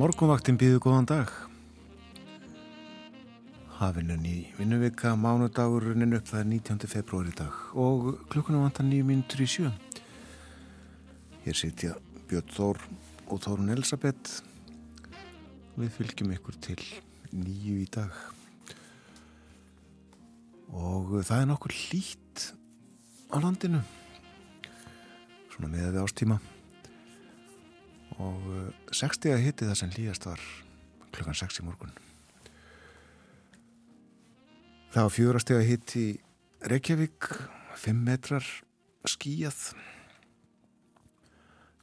sæl, morgunvaktin býðu góðan dag. Hafinn í vinnuvika, mánudagurinn upp, það er 19. februari dag og klukkunum vantar nýjum mínutur í sjö. Hér sitja Björn Þór og Þórun Elisabeth. Við fylgjum ykkur til nýju í dag. Og það er nokkur hlýtt á landinu. Svona með við ástíma og 60 að hitti það sem líðast var klukkan 6 í morgun. Það var fjórasteg að hitti Reykjavík 5 metrar skíjað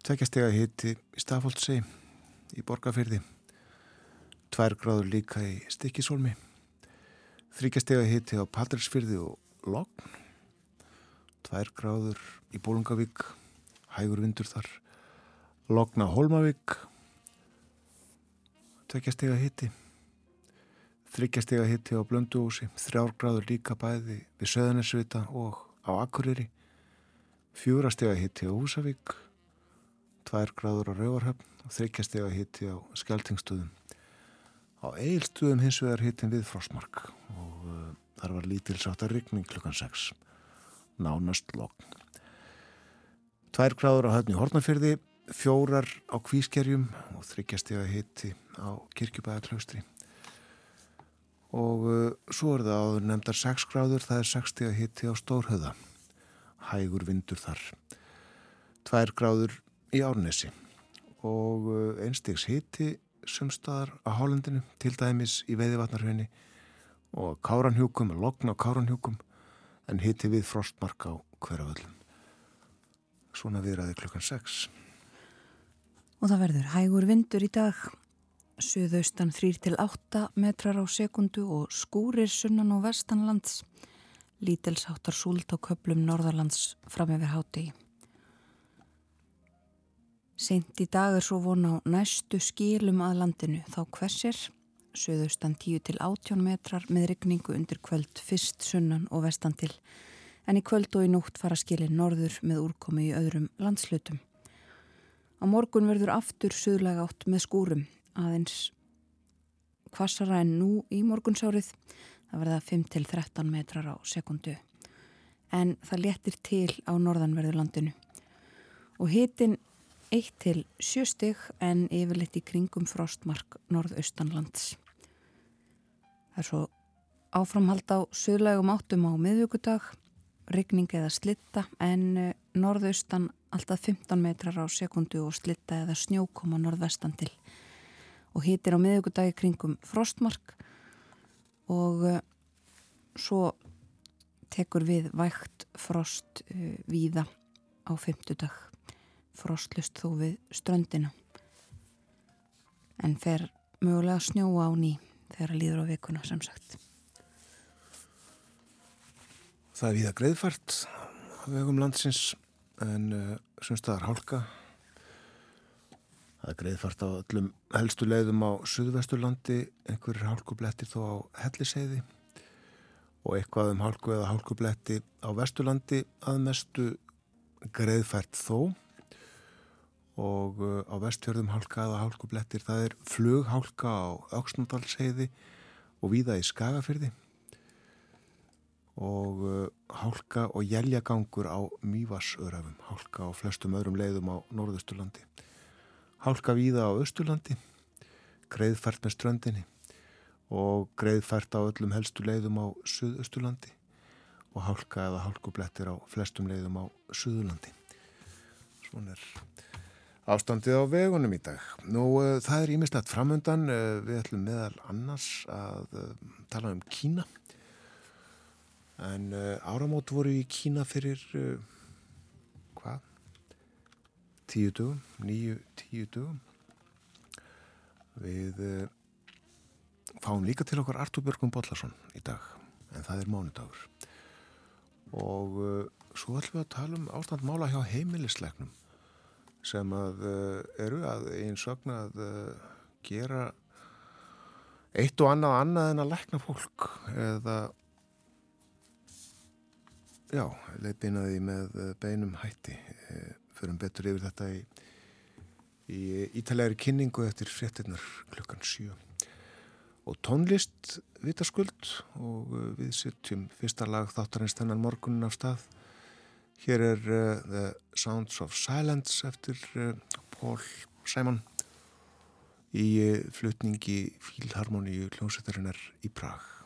tveggjasteg að hitti í Stafóldsei í Borgafyrði 2 gráður líka í Stikisólmi þryggjasteg að hitti á Patrilsfyrði og Logn. 2 gráður í Bólungavík hægur vindur þar Logna Holmavík tveggjastega hitti þryggjastega hitti á Blönduósi. Þrjárgráður líka bæði við Söðanesvita og á Akureyri. Fjúrastega hitti á Húsavík. Tværgráður á Rauvarhöfn þryggjastega hitti á Skeltingstöðum á Eilstöðum hins vegar hittin við Frostmark og uh, þar var lítilsáttar ryggning klukkan 6 nánast logn. Tværgráður á höfni Hortnafyrði fjórar á kvískerjum og þryggjastega hitti á kirkjubæðaklaustri og uh, svo er það áður nefndar 6 gráður, það er 60 hitti á stórhauða hægur vindur þar. 2 gráður í árnesi. Og uh, einstegs hitti sumstaðar á hálendinu til dæmis í veiðivatnarhönni og káranhjúkum, logn á káranhjúkum en hitti við frostmark á hverjaföllum svona viðraði klukkan 6 og það verður hægur vindur í dag. Suðaustan 3-8 metrar á sekundu og skúrir sunnan og vestanlands. Lítilsáttar súlt á köplum norðarlands fram yfir háti Seint í dag er svo von á næstu skilum að landinu. Þá hversir suðaustan 10-18 metrar með regningu undir kvöld fyrst sunnan og vestan til. En í kvöld og í nótt fara skilin norður með úrkomi í öðrum landslutum Á morgun verður aftur suðlega átt með skúrum aðeins kvassara en nú í morgunsárið. Það verða 5-13 metrar á sekundu. En það letir til á norðanverðu landinu. Og hitin 1-7 stygg en yfirleitt í kringum frostmark norðaustanlands. Það er svo áframhald á suðlegum áttum á miðvíkudag, rigning eða slitta en eh, norðaustan alltaf 15 metrar á sekundu og slitta eða snjókoma norðvestan til. Og hitir á miðugudagi kringum frostmark og uh, svo tekur við vægt frost uh, víða á fymtudag frostlust þó við ströndina. En fer mögulega snjóa á ný þegar að líður á vikuna sem sagt. Það er víða greiðfært á vegum landsins en uh, semstaðar hálka. Það er greiðfart á öllum helstu leiðum á Suðvesturlandi einhverjir hálkublettir þó á Helliseiði og eitthvað um hálku eða hálkubletti á Vesturlandi að mestu greiðfært þó. Og uh, á vestfjörðum hálka eða hálkublettir það er flughálka á Öksnúdalsheiði og víða í Skagafyrði og uh, hálka og jæljagangur á Mývarsörafum, hálka á flestum öðrum leiðum á Norðusturlandi. Hálka víða á Östurlandi, greiðfært með ströndinni og greiðfært á öllum helstu leiðum á Suðusturlandi og hálka eða hálkublettir á flestum leiðum á Suðurlandi. Svona er ástandið á vegunum í dag. Nú, uh, það er ímislegt framöndan, uh, við ætlum meðal annars að tala um Kína en uh, áramót voru í Kína fyrir uh, hvað? Tíu dögum, nýju, tíu dögum við uh, fáum líka til okkar Artur Björgum Bollarsson í dag en það er mánudagur. Og uh, svo ætlum við að tala um ástand mála hjá heimilislegnum sem að uh, eru að einn sögna að uh, gera eitt og annað annað en að lekna fólk eða já, leipinaði með beinum hætti. Förum betur yfir þetta í, í ítalegri kynningu eftir fréttinnar klukkan 7 og tónlist vitaskuld og uh, við sitjum fyrsta lag þáttarins þennan morgunin af stað. Hér er uh, The Sounds of Silence eftir uh, Paul Simon í flutningi fílharmoníu hljómsveitarinnar í Prag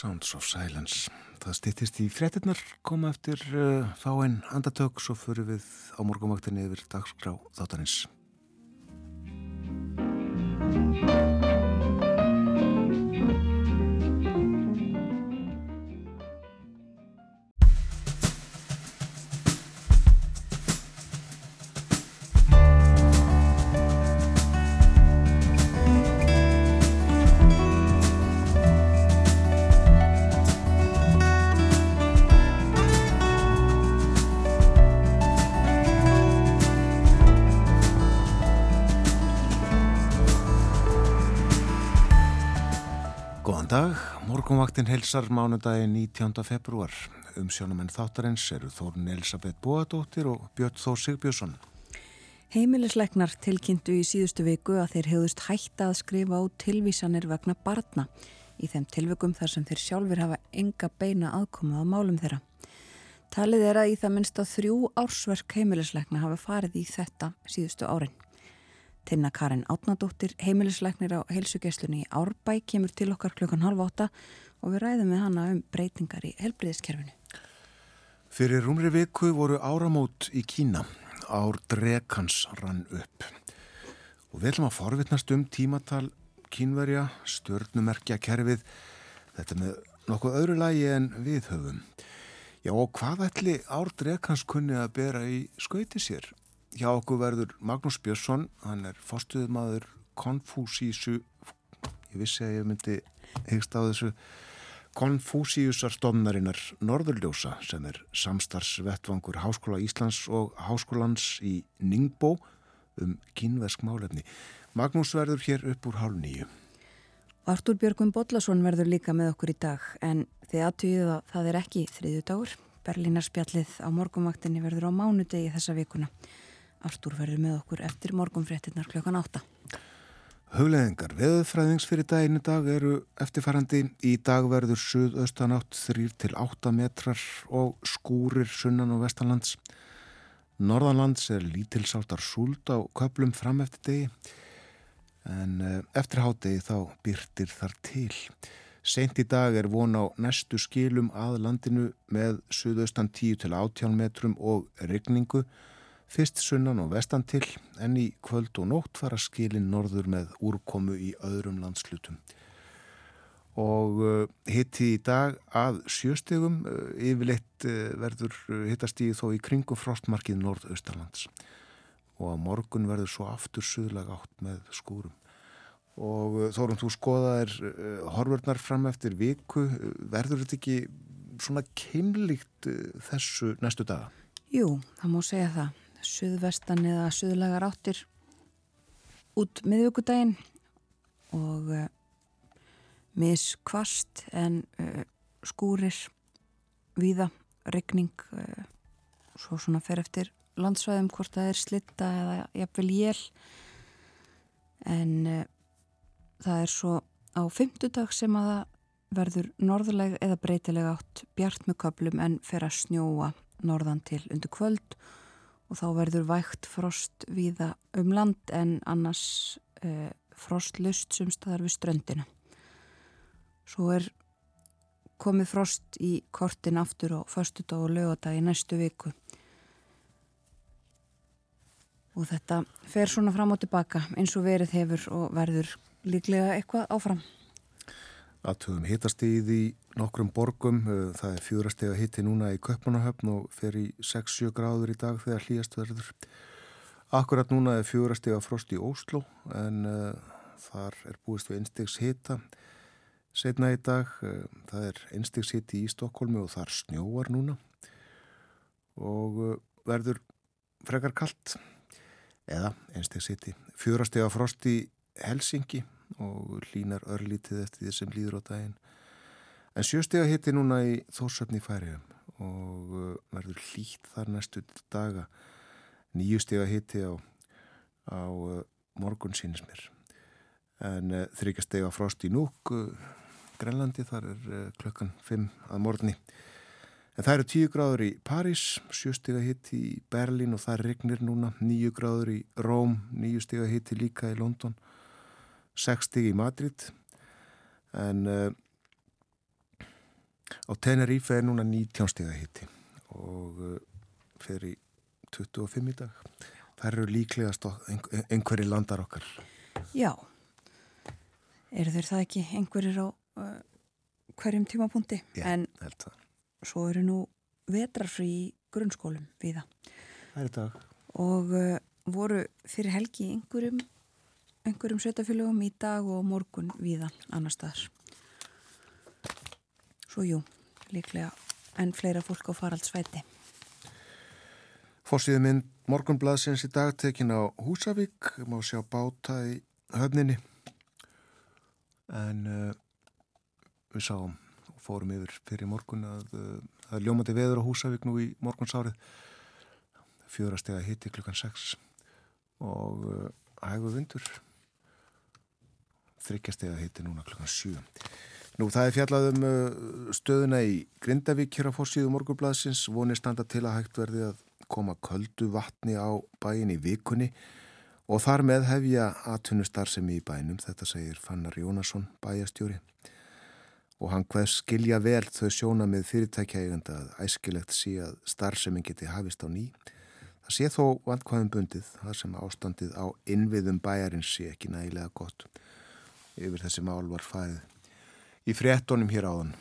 Sounds of Silence. Það stýttist í frettinnar, koma eftir uh, fáinn andatök, svo fyrir við á morgumvaktinni yfir dagskrá þáttanins. Dag, morgunvaktin helsar mánudagin 19. februar. Umsjónumenn þáttarins eru Þórun Elisabeth Bóadóttir og Björn Þór Sigbjörnsson. Heimilisleiknar tilkynntu í síðustu viku að þeir hefðust hætta að skrifa á tilvísanir vegna barna í þeim tilvökum þar sem þeir sjálfur hafa enga beina aðkomað á málum þeirra. Talið er að í það minnst að þrjú ársverk heimilisleikna hafa farið í þetta síðustu árin. Tinna Karin Átnadóttir, heimilisleiknir á heilsugesslunni í Árbæ, kemur til okkar klukkan halv åtta og við ræðum með hana um breytingar í helbriðiskerfinu. Fyrir rúmri viku voru áramót í Kína. Ár drekans rann upp. Og við ætlum að forvitnast um tímatal kínverja, stjörnumerkja kerfið. Þetta með nokkuð öðru lagi en við höfum. Já og hvað ætli ár drekans kunni að bera í skauti sér? Hjá okkur verður Magnús Björnsson, hann er fórstuðumadur Konfúsísu, ég vissi að ég myndi hegst á þessu, Konfúsíusar stofnarinnar Norðurljósa sem er samstarfsvettvangur Háskóla Íslands og Háskólans í Ningbo um kynvesk málefni. Magnús verður hér upp úr hálf nýju. Artur Björgum Bodlason verður líka með okkur í dag en þið aðtöjuð að það er ekki þriðu dagur. Berlínarspjallið á morgumvaktinni verður á mánudegi þessa vikuna. Artúr verður með okkur eftir morgunfréttinnar klokkan átta. Hugleðingar veðfræðings fyrir daginu dag eru eftirfærandi. Í dag verður suðaustan átt 3-8 metrar og skúrir sunnan og vestanlands. Norðanlands er lítilsáttar súld á köplum fram eftir degi en eh, eftir hádegi þá byrtir þar til. Sent í dag er von á næstu skilum að landinu með suðaustan 10-18 metrum og regningu Fyrst sunnan og vestan til en í kvöld og nótt fara skilin norður með úrkomu í öðrum landslutum. Og uh, hitti í dag að sjöstegum uh, yfirleitt uh, verður hittastíð þó í kringu frostmarkið norðaustalands. Og að morgun verður svo aftur suðlag átt með skúrum. Og þórum þú skoðaðir horfurnar fram eftir viku, verður þetta ekki svona keimlíkt þessu næstu daga? Jú, það má segja það suðvestan eða suðlagar áttir út miðvíkudaginn og uh, miskvast en uh, skúrir víða, regning uh, eh, svo svona fer eftir landsvæðum hvort það er slitta eða jafnvel jél en það er svo á fymtudag sem að það verður norðuleg eða breytileg átt bjart með köplum en fer að snjóa norðan til undir kvöld og þá verður vægt frost viða um land en annars eh, frostlust sem staðar við ströndina. Svo er komið frost í kortin aftur á förstu dag og lögadag í næstu viku. Og þetta fer svona fram og tilbaka eins og verið hefur og verður líklega eitthvað áfram. Aðtöðum hitastíð í nokkrum borgum, eh, það er fjórastega hitti núna í Köpmanahöfn og fer í 6-7 gráður í dag þegar hlýjast verður. Akkurat núna er fjórastega frost í Óslo en uh, þar er búist við einstegs hita setna í dag. Uh, það er einstegs hiti í Stokkólmi og þar snjóar núna og uh, verður frekar kallt eða einstegs hiti. Fjórastega frost í Helsingi og línar örlítið eftir því sem líður á daginn. En sjöstega hitti núna í þórsöfni færiðum og uh, verður hlýtt þar næstu daga. Nýjustega hitti á, á uh, morgun sínist mér. En uh, þryggjastega frost í núk, Grænlandi, þar er klukkan 5 að morgunni. En það eru 10 gráður í París, 7 stiga hitti í Berlín og það regnir núna, 9 gráður í Róm, 9 stiga hitti líka í London 60 í Madrid en uh, á Tenerife er núna 19 stiga hitti og uh, fer í 25 í dag. Það eru líklegast einhverji landar okkar. Já. Eru þeir það ekki einhverjir á uh, hverjum tímapunkti? Já, en svo eru nú vetrarfri í grunnskólum við það og voru fyrir helgi einhverjum einhverjum sveitafélögum í dag og morgun viða annar staðar. Svo jú, líklega enn fleira fólk á faraldsvæti. Fórsíðu minn morgunbladsins í dag tekin á Húsavík, má sjá báta í höfninni. En uh, við sáum og fórum yfir fyrir morgun að það er ljómandi veður á Húsavík nú í morgunsárið. Fjórastega hitti klukkan 6 og hægu vindur. Þryggjastega hitti núna klukkan 7 Nú það er fjallað um stöðuna í Grindavík hér á fórsíðu morgunbladsins vonir standa til að hægt verði að koma köldu vatni á bæin í vikunni og þar með hefja aðtunustar sem í bænum, þetta segir Fannar Jónasson bæjastjóri og hann hvað skilja vel þau sjóna með fyrirtækjaeganda að æskilegt sé að starfseminn geti hafist á ný. Það sé þó vandkvæðum bundið, það sem ástandið á innviðum bæjarins sé ekki nægilega gott. Yfir þessi mál var fæðið í fréttonum hér áðan.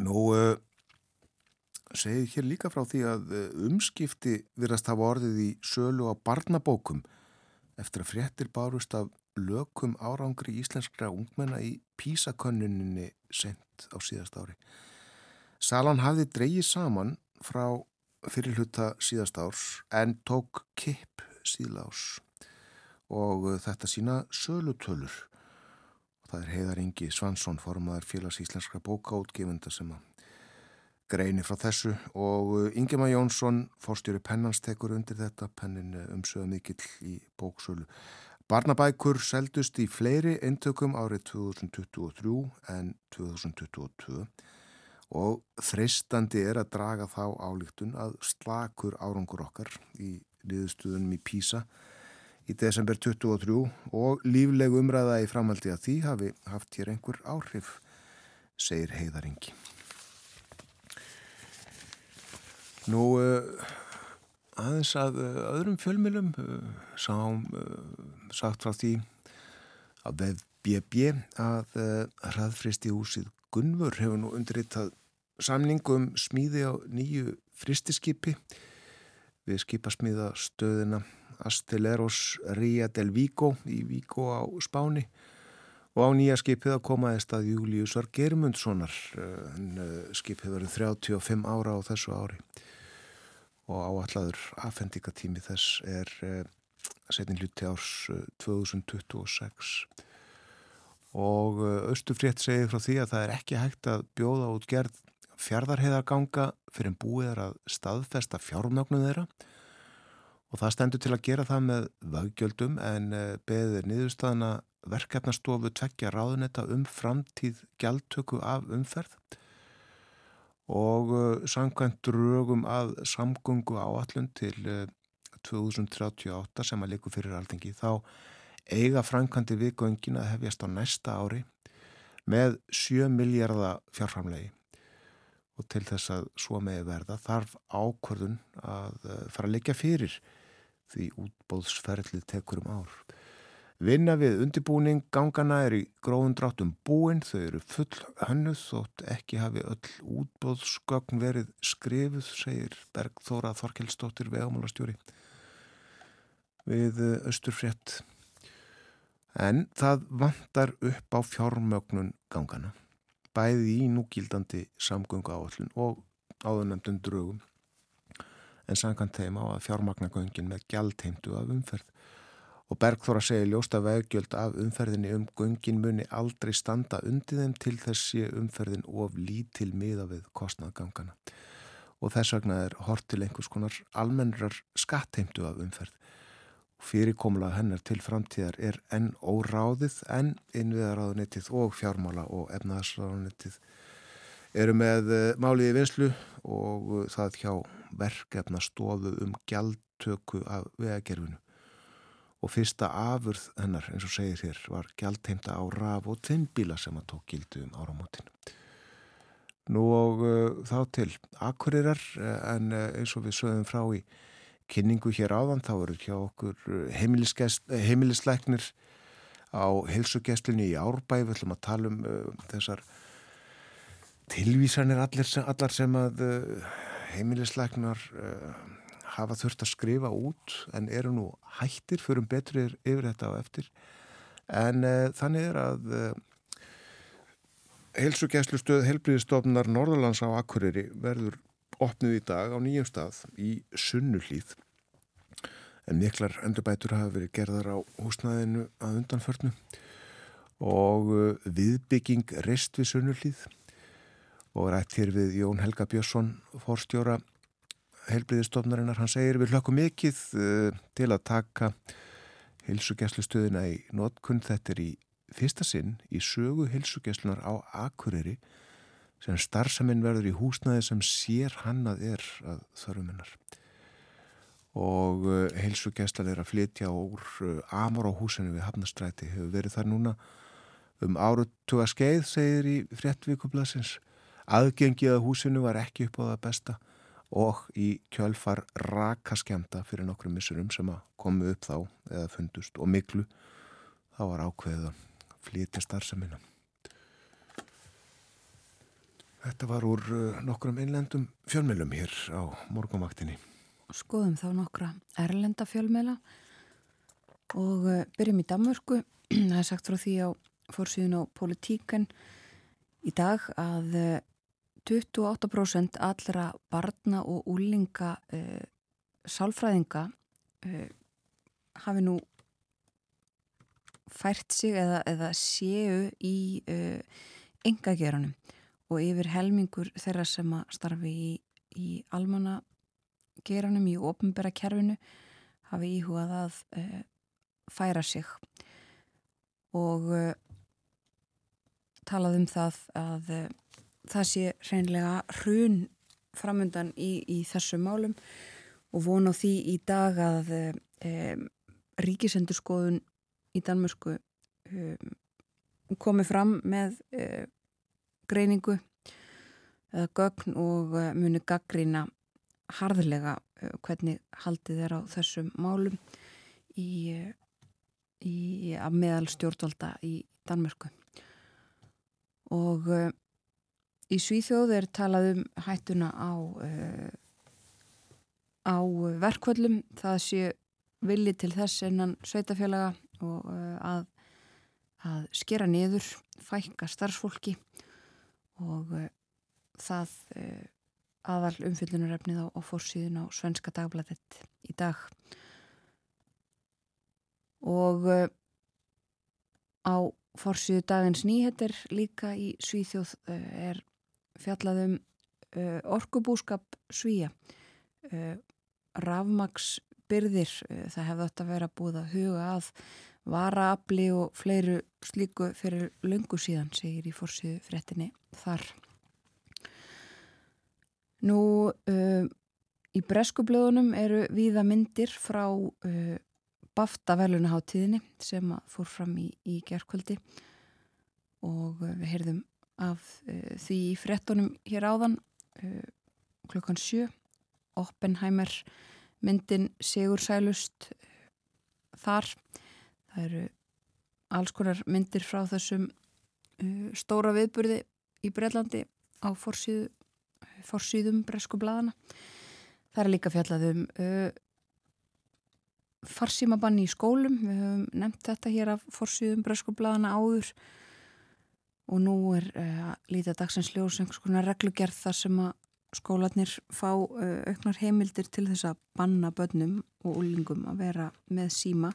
Nú uh, segir hér líka frá því að uh, umskipti virðast hafa orðið í sölu á barnabókum eftir að fréttir bárust af lökum árangri íslenskra ungmenna í písakönnuninni sent á síðast ári. Salan hafði dreyið saman frá fyrirluta síðast árs en tók kipp síðla árs og þetta sína sölutölur. Það er heiðar Ingi Svansson, formadur félags íslenskra bókaútgefunda sem að greini frá þessu. Og Ingema Jónsson, fórstjóri pennans, tekur undir þetta, pennin umsöða mikill í bóksölu. Barnabækur seldust í fleiri eintökum árið 2023 en 2022 og þreistandi er að draga þá álíktun að slakur árangur okkar í liðstuðunum í Písa í desember 23 og lífleg umræða í framhaldi að því hafi haft hér einhver áhrif, segir heiðaringi. Nú, uh, aðeins að uh, öðrum fjölmjölum uh, sáum sagt frá því að veð BB að hraðfristi húsið Gunvur hefur nú undirritað samningum smíði á nýju fristiskipi við skipasmíða stöðina Asteleros Ria del Vigo í Vigo á Spáni. Og á nýja skipið að komaðist að Júliusar Germundssonar en skipið verið 35 ára á þessu ári. Og áalladur afhendingatími þess er setin hluti árs 2026 og Östufrétt segir frá því að það er ekki hægt að bjóða út gerð fjardarheðarganga fyrir en búið er að staðfesta fjármögnum þeirra og það stendur til að gera það með vaggjöldum en beðir niðurstaðana verkefnastofu tveggja ráðunetta um framtíð gjaldtöku af umferð. Og samkvæmt drögum að samgöngu áallun til 2038 sem að liku fyrir alþengi þá eiga framkvæmdi við göngin að hefjast á næsta ári með 7 miljardar fjárframlegi og til þess að svo með verða þarf ákvörðun að fara að leggja fyrir því útbóðsferðlið tekur um ár. Vinna við undibúning gangana er í gróðundráttum búin, þau eru full hönnuð þótt ekki hafi öll útbóðsgögn verið skrifuð, segir Bergþóra Þorkelsdóttir vegamálastjóri við Östurfrétt. En það vantar upp á fjármögnun gangana, bæði í núgildandi samgöngu áallun og áðurnemdun drögum, en samkvæmt þeim á að fjármagnagöngin með gjaldheimtu af umferð. Og Bergþóra segir ljósta veggjöld af umferðinni um göngin muni aldrei standa undir þeim til þessi umferðin of lítil miða við kostnaðgangana. Og þess vegna er hort til einhvers konar almennrar skattheimtu af umferð. Fyrirkomla hennar til framtíðar er enn óráðið en innviðaráðunettið og fjármála og efnaðsráðunettið eru með máliði vinslu og það hjá verkefnastofu um gjaldtöku af vegagerfinu. Og fyrsta afurð hennar, eins og segir hér, var gjaldheimta á raf og tvinnbíla sem að tók gildu um áramótinu. Nú og uh, þá til akkurirar en uh, eins og við sögum frá í kynningu hér áðan þá eru hjá okkur heimilisleiknir á helsugesslunni í Árbæ við ætlum að tala um uh, þessar tilvísanir allir sem, allar sem að heimilisleiknar uh, hafa þurft að skrifa út en eru nú hættir fyrir um betri yfir þetta á eftir. En þannig er að helsugeslustöð helbriðistofnar Norðalands á Akureyri verður opnuð í dag á nýjum stað í Sunnuhlíð. En miklar endurbætur hafa verið gerðar á húsnæðinu að undanförnu. Og uh, viðbygging rest við Sunnulíð og rætt hér við Jón Helga Björnsson fórstjóra helbriðistofnarinnar. Hann segir við hlökkum mikið uh, til að taka hilsugjæslustöðina í notkunn. Þetta er í fyrsta sinn í sögu hilsugjæslunar á Akureyri sem starfsaminn verður í húsnaði sem sér hannað er að þörfuminnar og uh, heilsugjæslan er að flytja úr uh, Amor á húsinu við Hafnastræti hefur verið þar núna um árutuga skeið segir í fréttvíkublasins aðgengið að húsinu var ekki upp á það besta og í kjölfar rakaskjanda fyrir nokkrum missurum sem komu upp þá eða fundust og miklu þá var ákveðið að flytja starfseminna Þetta var úr uh, nokkrum innlendum fjölmjölum hér á morgumaktinni. Skoðum þá nokkra erlenda fjölmjöla og uh, byrjum í Danmörku. Það er sagt frá því á fórsíðun á politíken í dag að 28% uh, allra barna og úlinga uh, sálfræðinga uh, hafi nú fært sig eða, eða séu í uh, engageranum og yfir helmingur þeirra sem að starfi í, í almanna geranum í ofnbæra kerfinu hafi íhugað að færa sig. Og uh, talað um það að það sé hreinlega hrun framöndan í, í þessu málum og vona því í dag að um, ríkisendurskoðun í Danmörsku um, komi fram með greiningu eða gögn og eh, muni gaggrína harðlega eh, hvernig haldið er á þessum málum í, í, að meðal stjórnvalda í Danmörku. Og í Svíþjóð er talað um hættuna á á verkvöldum það sé villi til þess innan sveitafélaga og að, að skera niður fækka starfsfólki og uh, það uh, aðal umfyllunarefnið á, á fórsíðun á Svenska Dagbladet í dag. Og uh, á fórsíðu dagins nýheter líka í Svíþjóð er fjallaðum orkubúskap Svíja rafmagsbyrðir það hefði vera búið að huga að varaafli og fleiru slíku fyrir lungu síðan, segir í fórsíðu frettinni þar. Nú, uh, í breskublöðunum eru víða myndir frá uh, Bafta velunaháttíðinni sem fór fram í, í gerðkvöldi og uh, við heyrðum af uh, því frettunum hér áðan uh, klukkan sjö Oppenheimer myndin Sigur Sælust uh, þar. Það eru alls konar myndir frá þessum stóra viðburði í Breitlandi á forsýðu, forsýðum bresku bladana það er líka fjallað um uh, farsímabanni í skólum. Við höfum nefnt þetta hér af forsýðum bresku bladana áður og nú er uh, lítið dagsins ljós einhvers konar reglugerð þar sem að skólanir fá uh, auknar heimildir til þess að banna börnum og úlingum að vera með síma.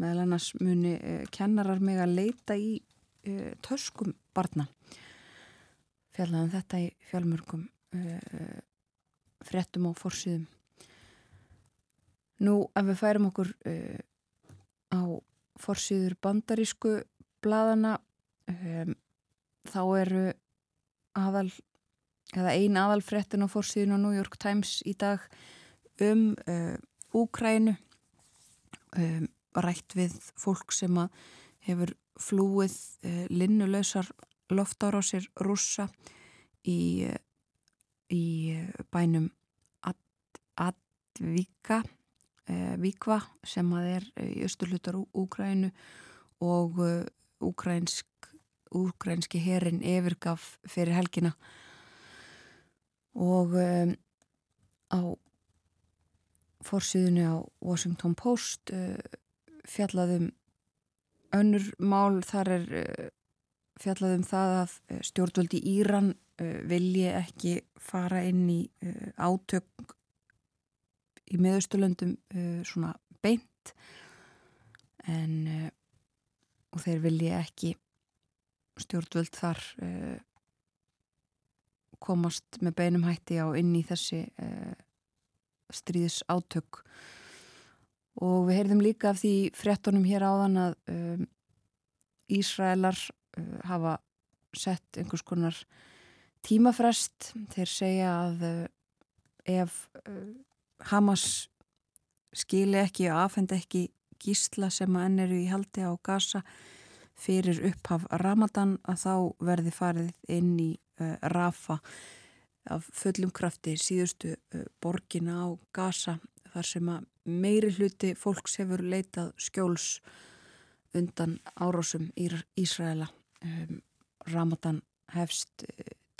Meðal annars muni uh, kennarar mig að leita í töskum barna. Fjallaðum þetta í fjálmörgum frettum og fórsýðum nú ef við færum okkur á fórsýður bandarísku bladana um, þá eru aðal eða ein aðal frettin á fórsýðun á New York Times í dag um Úkrænu um, rætt við fólk sem að hefur flúið uh, linnulösar loftára á sér rússa í, uh, í bænum Advika uh, Vikva sem að er í östurlutar Úgrænu og úgrænsk úgrænski herin yfirgaf fyrir helgina. Og um, á fórsýðinu á Washington Post uh, fjallaðum önnur mál. Þar er uh, fjallaðum það að uh, stjórnvöldi Íran uh, vilji ekki fara inn í átök í miðaustulöndum svona beint. En og þeir vilji ekki stjórnvöld þar uh, komast með beinum hætti á inn í þessi uh, stríðis átök og við heyrðum líka af því frettunum hér áðan að um, Ísraelar uh, hafa sett einhvers konar tímafrest. Þeir segja að ef Hamas skili ekki og afhend ekki gísla sem að enn eru í haldi á Gaza fyrir upphaf Ramadan að þá verði farið inn í uh, Rafa af fullum krafti síðustu uh, borgina á Gaza þar sem að meiri hluti fólks hefur leitað skjóls undan árásum í Ísraela um, Ramadan hefst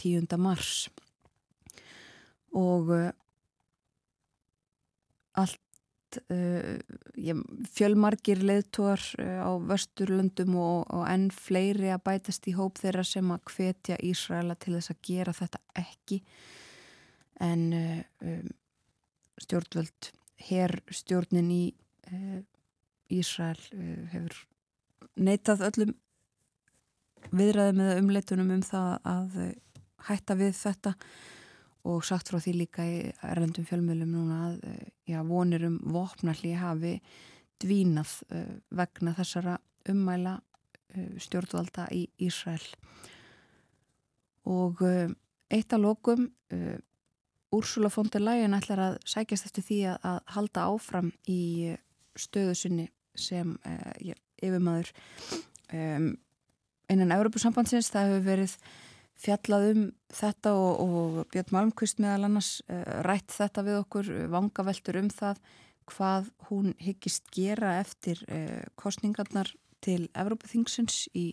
10. Uh, mars og uh, allt uh, fjölmargir leðtóar uh, á Vesturlundum og, og enn fleiri að bætast í hóp þeirra sem að hvetja Ísraela til þess að gera þetta ekki. En uh, um, stjórnvöld herr stjórnin í uh, Ísrael uh, hefur neitað öllum viðræðum eða umleitunum um það að hætta við þetta og sagt frá því líka í erlendum fjölmjölum núna að eh, já, vonir um vopnalli hafi dvínað uh, vegna þessara ummæla uh, stjórnvalda í Ísrael. Og eitt af lokum Úrsula von der Leyen ætlar að sækjast eftir því að, halda áfram í stöðu sinni sem yfirmaður innan Európusambandsins það hefur verið fjallað um þetta og, og Björn Malmqvist meðal annars uh, rætt þetta við okkur, vangaveltur um það hvað hún hyggist gera eftir uh, kostningarnar til Evrópaþingsins í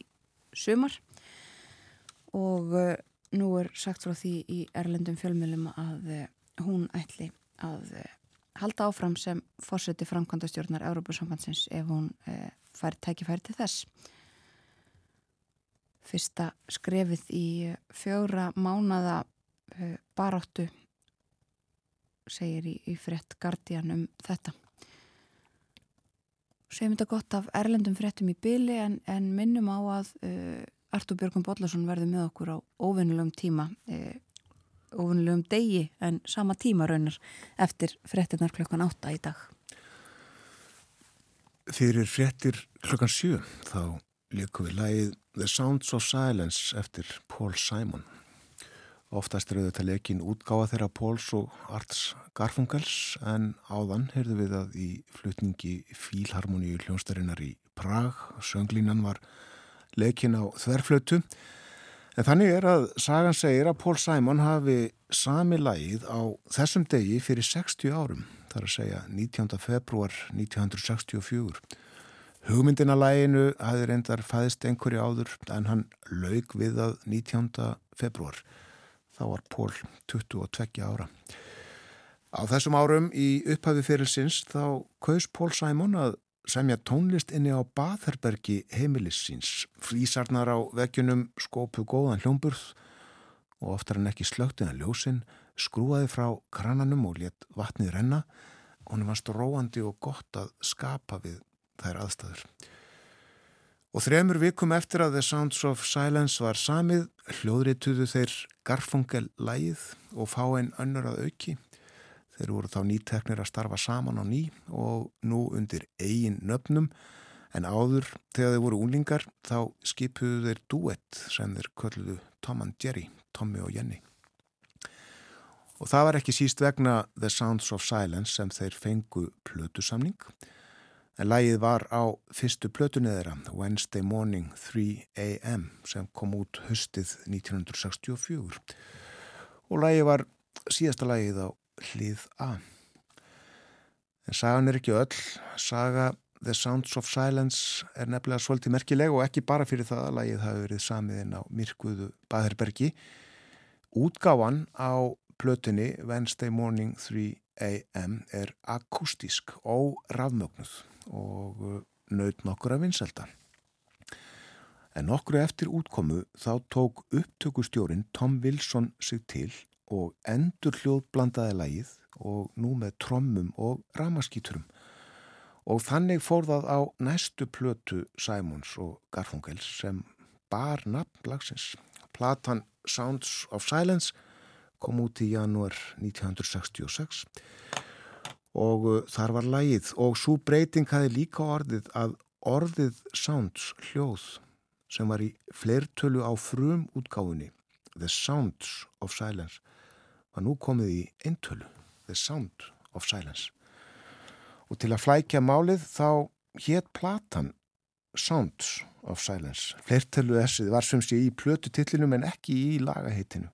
sömar og uh, nú er sagt frá því í Erlendum fjölmjölum að hún ætli að halda áfram sem fórseti framkvæmdastjórnar Evrópasambandsins ef hún fær tækifæri til þess fyrsta skrefið í fjóra mánada eh, baráttu segir í, í frett Guardian um þetta. Segjum þetta gott af erlendum frettum í byli en, en minnum á að uh, Artur Björgum Bodlason verði með okkur á óvinnulegum tíma uh, óvinnulegum degi en sama tíma raunar eftir frettinnar klokkan átta í dag. Fyrir frettir klokkan sjö þá líku við lægið The Sounds of Silence eftir Paul Simon. Oftast er auðvitað lekin útgáða þeirra Pauls og Arts Garfungels en áðan heyrðu við að í flutningi Fílharmoníu hljónstarinnar í Prag. Sönglínan var lekin á þverflötu. En þannig er að sagan segir að Paul Simon hafi sami lægið á þessum degi fyrir 60 árum. Það er að segja 19. februar 1964. Hugmyndina læginu hafði reyndar fæðist einhverju áður en hann laug við að 19. februar. Þá var Pól 22 ára. Á þessum árum í upphafi fyrirsins þá kaus Pól Sæmon að semja tónlist inni á Batherbergi heimilissins. Flísarnar á veggjunum skópu góðan hljómburð og oftar en ekki slögtin að ljósin skrúaði frá krananum og létt vatnið renna hann var stróandi og gott að skapa við þær aðstæður. Og þremur vikum eftir að The Sounds of Silence var samið hljóðrituðu þeir Garfungel lægið og fá einn önnur að auki. Þeir voru þá nýteknir að starfa saman á ný og nú undir eigin nöfnum en áður þegar þeir voru úlingar þá skipuðu þeir duett sem þeir kölluðu Tom and Jerry, Tommy og Jenny. Og það var ekki síst vegna The Sounds of Silence sem þeir fengu plötusamning og en lægið var á fyrstu plötuneðra Wednesday Morning 3am sem kom út höstið 1964 og lægið var síðasta lægið á hlið A. En sagan er ekki öll. Saga The Sounds of Silence er nefnilega svolítið merkileg og ekki bara fyrir það að lægið hafi verið samiðinn á Mirkuðu Baðherbergi. Útgáfan á plötunni Wednesday Morning 3am er akustísk og rafmögnuð og uh, naut nokkur af vinselda. En nokkru eftir útkomu þá tók upptökustjórin Tom Wilson sig til og endur hljóðblandaði lægið og nú með trommum og ramaskýturum. Og þannig fór það á næstu plötu Simons og Garfungels sem bar nafn lagsins. Platan Sounds of Silence kom út í janúar 1966 og uh, þar var lægið og svo breyting hafi líka orðið að orðið Sounds hljóð sem var í fleirtölu á frum útgáfunni The Sounds of Silence var nú komið í eintölu The Sound of Silence. Og til að flækja málið þá hétt platan Sounds of Silence. Fleirtölu essið var sem sé í plötu tillinum en ekki í lagaheitinu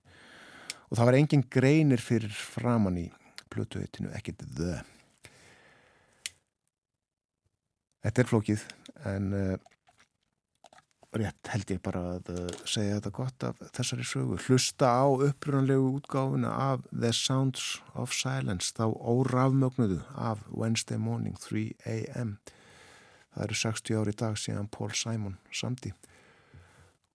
og það var engin greinir fyrir framann í plötuheitinu, ekkert The Þetta er flókið en uh, rétt held ég bara að uh, segja þetta gott af þessari sögu. Hlusta á upprunalegu útgáfuna af The Sounds of Silence þá órafmögnuðu af Wednesday Morning 3 a.m. Það eru 60 ári dag síðan Paul Simon samti.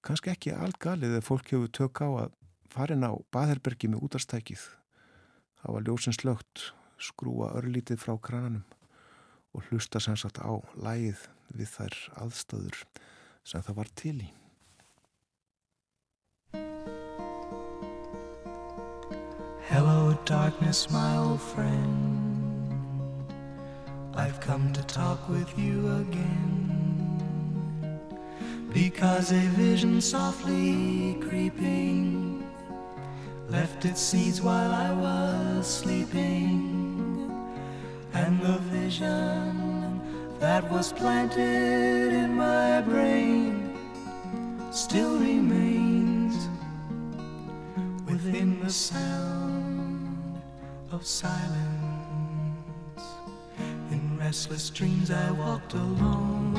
Kanski ekki allgalið þegar fólk hefur tök á að farin á Baðherbergi með útastækið. Það var ljósins lögt, skrúa örlítið frá krananum og hlusta sem sagt á lægið við þær aðstöður sem það var til í. Hello darkness my old friend. I've come to talk with you again. Because a vision softly creeping Left its seeds while I was sleeping and the vision that was planted in my brain still remains within the sound of silence. In restless dreams, I walked alone,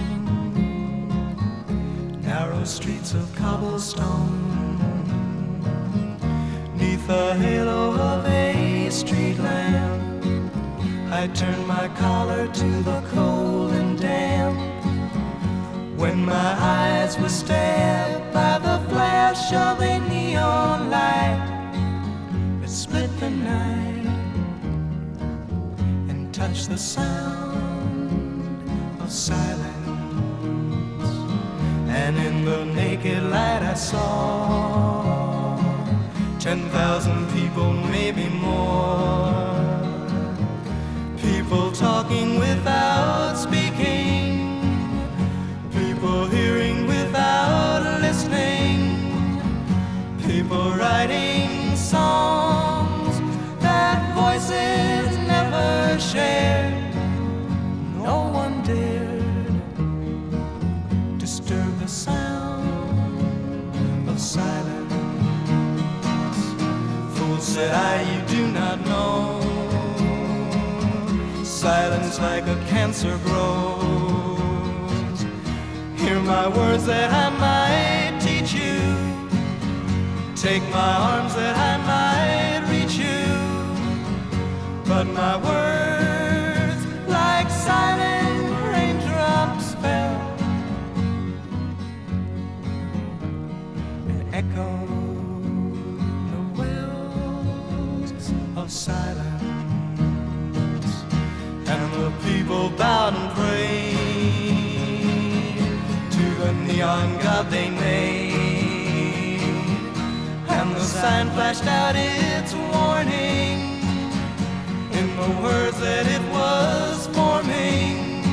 narrow streets of cobblestone, neath the halo of a street lamp. I turned my collar to the cold and damp. When my eyes were stabbed by the flash of a neon light It split the night and touched the sound of silence. And in the naked light I saw Ten thousand people, maybe more People talking without speaking, people hearing without listening, people writing songs that voices never shared. No one dared disturb the sound of silence. Fool said I, you do not know silence like a cancer grows. Hear my words that I might teach you. Take my arms that I might reach you. But my words, like silent raindrops, fell and echoed the wells of silence people bowed and prayed to the neon god they made. And the sign flashed out its warning in the words that it was forming.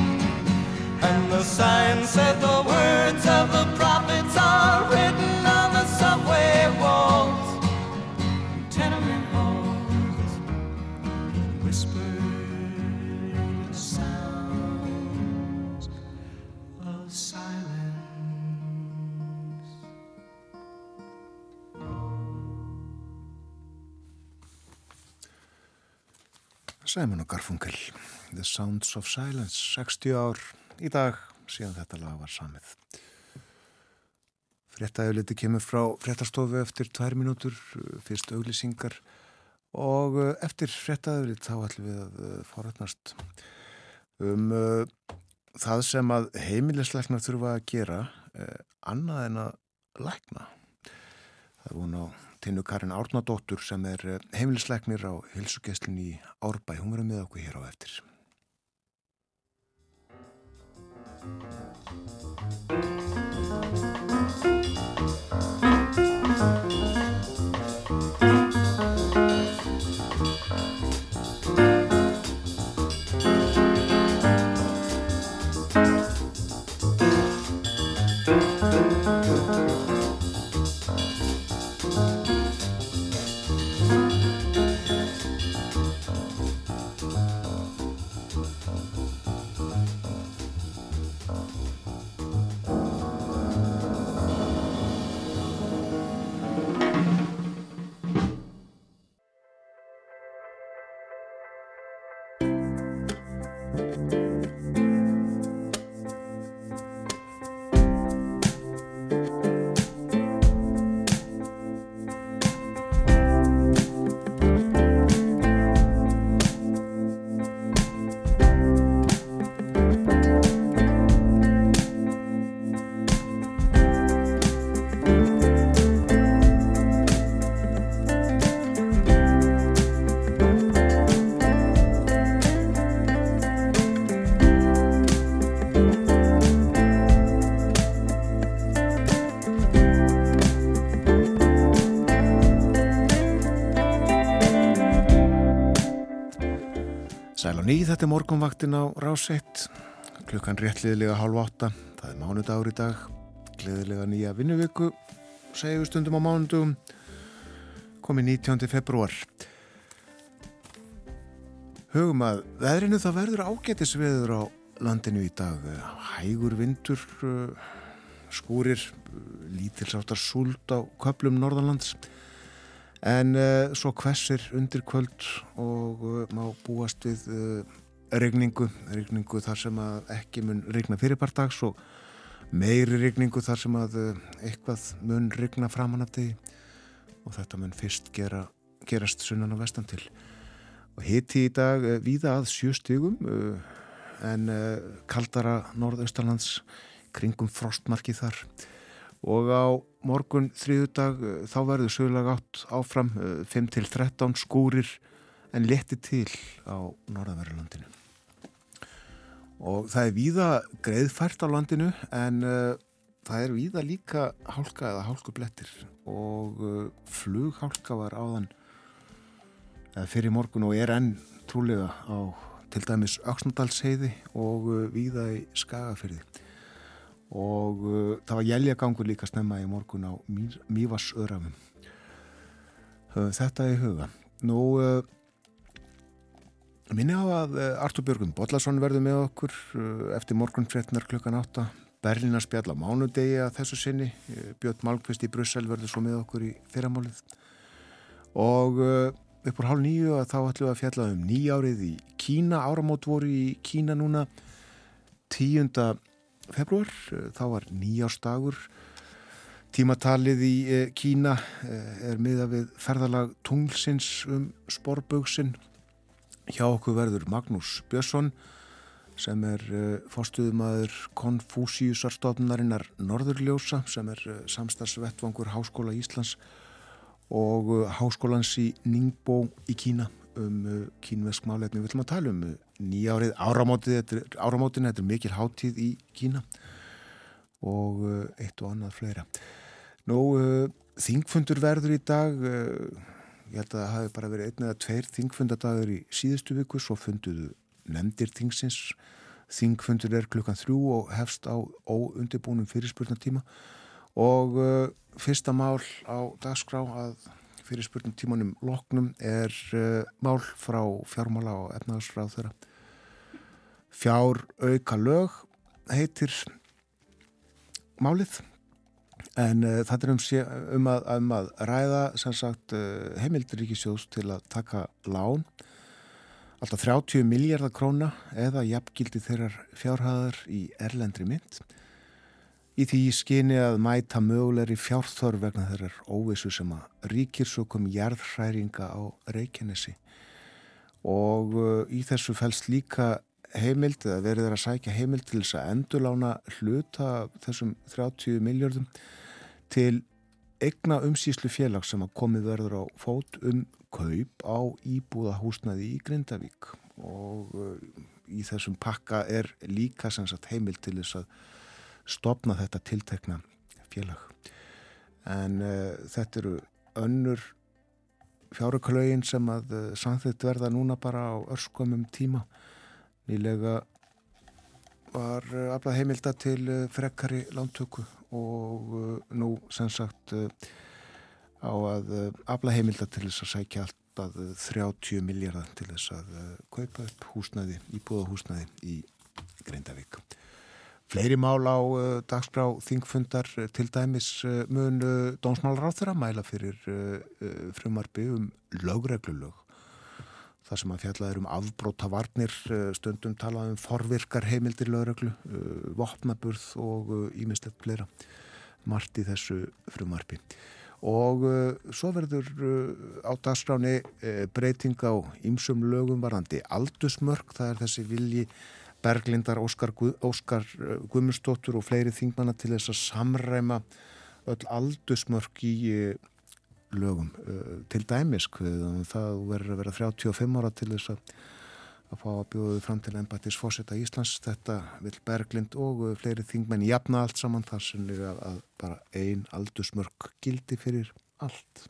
And the sign said the words of the prophets are Simon og Garfunkel The Sounds of Silence 60 ár í dag síðan þetta lag var samið. Frettæðuliti kemur frá frettastofu eftir tvær minútur fyrst auglýsingar og eftir frettæðulit þá ætlum við að forrætnast um uh, það sem að heimilisleiknar þurfa að gera uh, annað en að lækna. Það er vona á Tinnu Karin Árnadóttur sem er eh, heimilisleiknir á hilsugesslun í Árbæ. Hún verður með okkur hér á eftir. Ný þetta er morgunvaktin á ráseitt klukkan réttliðilega hálf átta. Það er mánudagur í dag. Gleðilega nýja vinnuviku segjum stundum á mánudugum komið 19. februar hugum að veðrinu það verður ágætisveður á landinu í dag. Hægur vindur skúrir lítilsáttar súld á köplum norðanlands en uh, svo hversir undir kvöld og uh, má búast við uh, regningu, regningu þar sem að ekki mun regna fyrirpartags og meiri regningu þar sem að eitthvað mun regna framann af því og þetta mun fyrst gera, gerast sunnan á vestan til. Og hitti í dag víða að sjöstugum en kaldara norðaustalands kringum frostmarki þar. og á morgun þriðudag eh, þá verður sögulega átt áfram 5-13 eh, skúrir en leti til á norðanverðurlandinu. Og það er víða greiðfært á landinu en uh, það er víða líka hálka eða hálkublettir. Og uh, flughálka var áðan uh, fyrir morgun og er enn trúlega á til dæmis Öksnadalsheiði og víða í Skagafyrði og uh, það var jæljagangur líka snemma í morgun á Mývarsöðrafum þetta er huga. Nú uh, minni á að uh, Artur Björgum Bodlason verður með okkur uh, eftir morgun fréttinar klukkan 8 Berlínar spjall á mánudegi að þessu sinni. Uh, Björn Malmqvist í Brussel verður svo með okkur í fyrramálið. Og uh, upp úr hálf nýju að þá ætlum við að fjalla um nýjárið í Kína. Áramót voru í Kína núna. Tíunda februar, eh, þá var nýjástagur tímatalið í eh, Kína eh, er miða við ferðalag tunglsins um sporbögsin hjá okkur verður Magnús Björnsson sem er fórstuðumadur Konfúsiusarstofnarinnar Norðurljósa sem er samstagsvettvangur Háskóla Íslands og Háskólans í Ningbo í Kína um uh, kínvesk málefni. Við ætlum að tala um uh, nýjárið áramótin, þetta er mikil háttíð í Kína og uh, eitt og annað fleira. Nú, þingfundur verður í dag, ég held að það hafi bara verið einn eða tveir þingfundadagur í síðustu viku, svo funduðu nefndir þingsins. Þingfundur er klukkan þrjú og hefst á óundibúnum fyrirspurnatíma og fyrsta mál á dagskrá að fyrir spurnum tímanum loknum er uh, mál frá fjármála og efnaðarsráð þeirra. Fjár auka lög heitir málið en uh, það er um, um, að, um að ræða sagt, uh, heimildiríkisjós til að taka lán alltaf 30 miljardar króna eða jafngildi þeirrar fjárhæðar í erlendri mynd í því skyni að mæta mögulegri fjárþörf vegna þeirrar óvissu sem að ríkir svo kom jarðhræringa á Reykjanesi. Og uh, í þessu fælst líka heimild, eða verið þeirra að sækja heimild til þess að endurlána hluta þessum 30 miljardum til egna umsýslu félag sem að komið verður á fót um kaup á íbúða húsnaði í Grindavík. Og uh, í þessum pakka er líka heimild til þess að stopna þetta tiltekna félag. En uh, þetta eru önnur fjáröklaugin sem að uh, samþitt verða núna bara á örskumum tíma. Nýlega var uh, aflað heimilda til frekkari lántöku og nú sem sagt á að aflað heimilda til þess að sækja allt að 30 miljardar til þess að kaupa upp húsnæði, íbúðahúsnæði í Grindavík. Fleiri mál á uh, dagskrá þingfundar uh, til dæmis uh, mun uh, dónsmálaráþur að mæla fyrir frumarbi um lögreglulög. Það sem að fjallað er um afbróta varnir, stundum talað um forvirkar heimildir lögreglu, vopnaburð og ímislegt fleira. Mart í þessu frumarbi. Og svo verður á dagskráni breyting á ýmsum lögum varandi aldusmörk, það er þessi vilji Berglindar, Óskar, Óskar eh, Guðmundsdóttur og fleiri þingmanna til þess að samræma öll aldusmörk í eh, lögum. Eh, til dæmisk það verður að vera 35 ára til þess að að fá að bjóðu fram til ennbættis fósetta Íslands. Þetta vil Berglind og fleiri þingmenn jafna allt saman þar sem er að, að bara ein aldusmörk gildi fyrir allt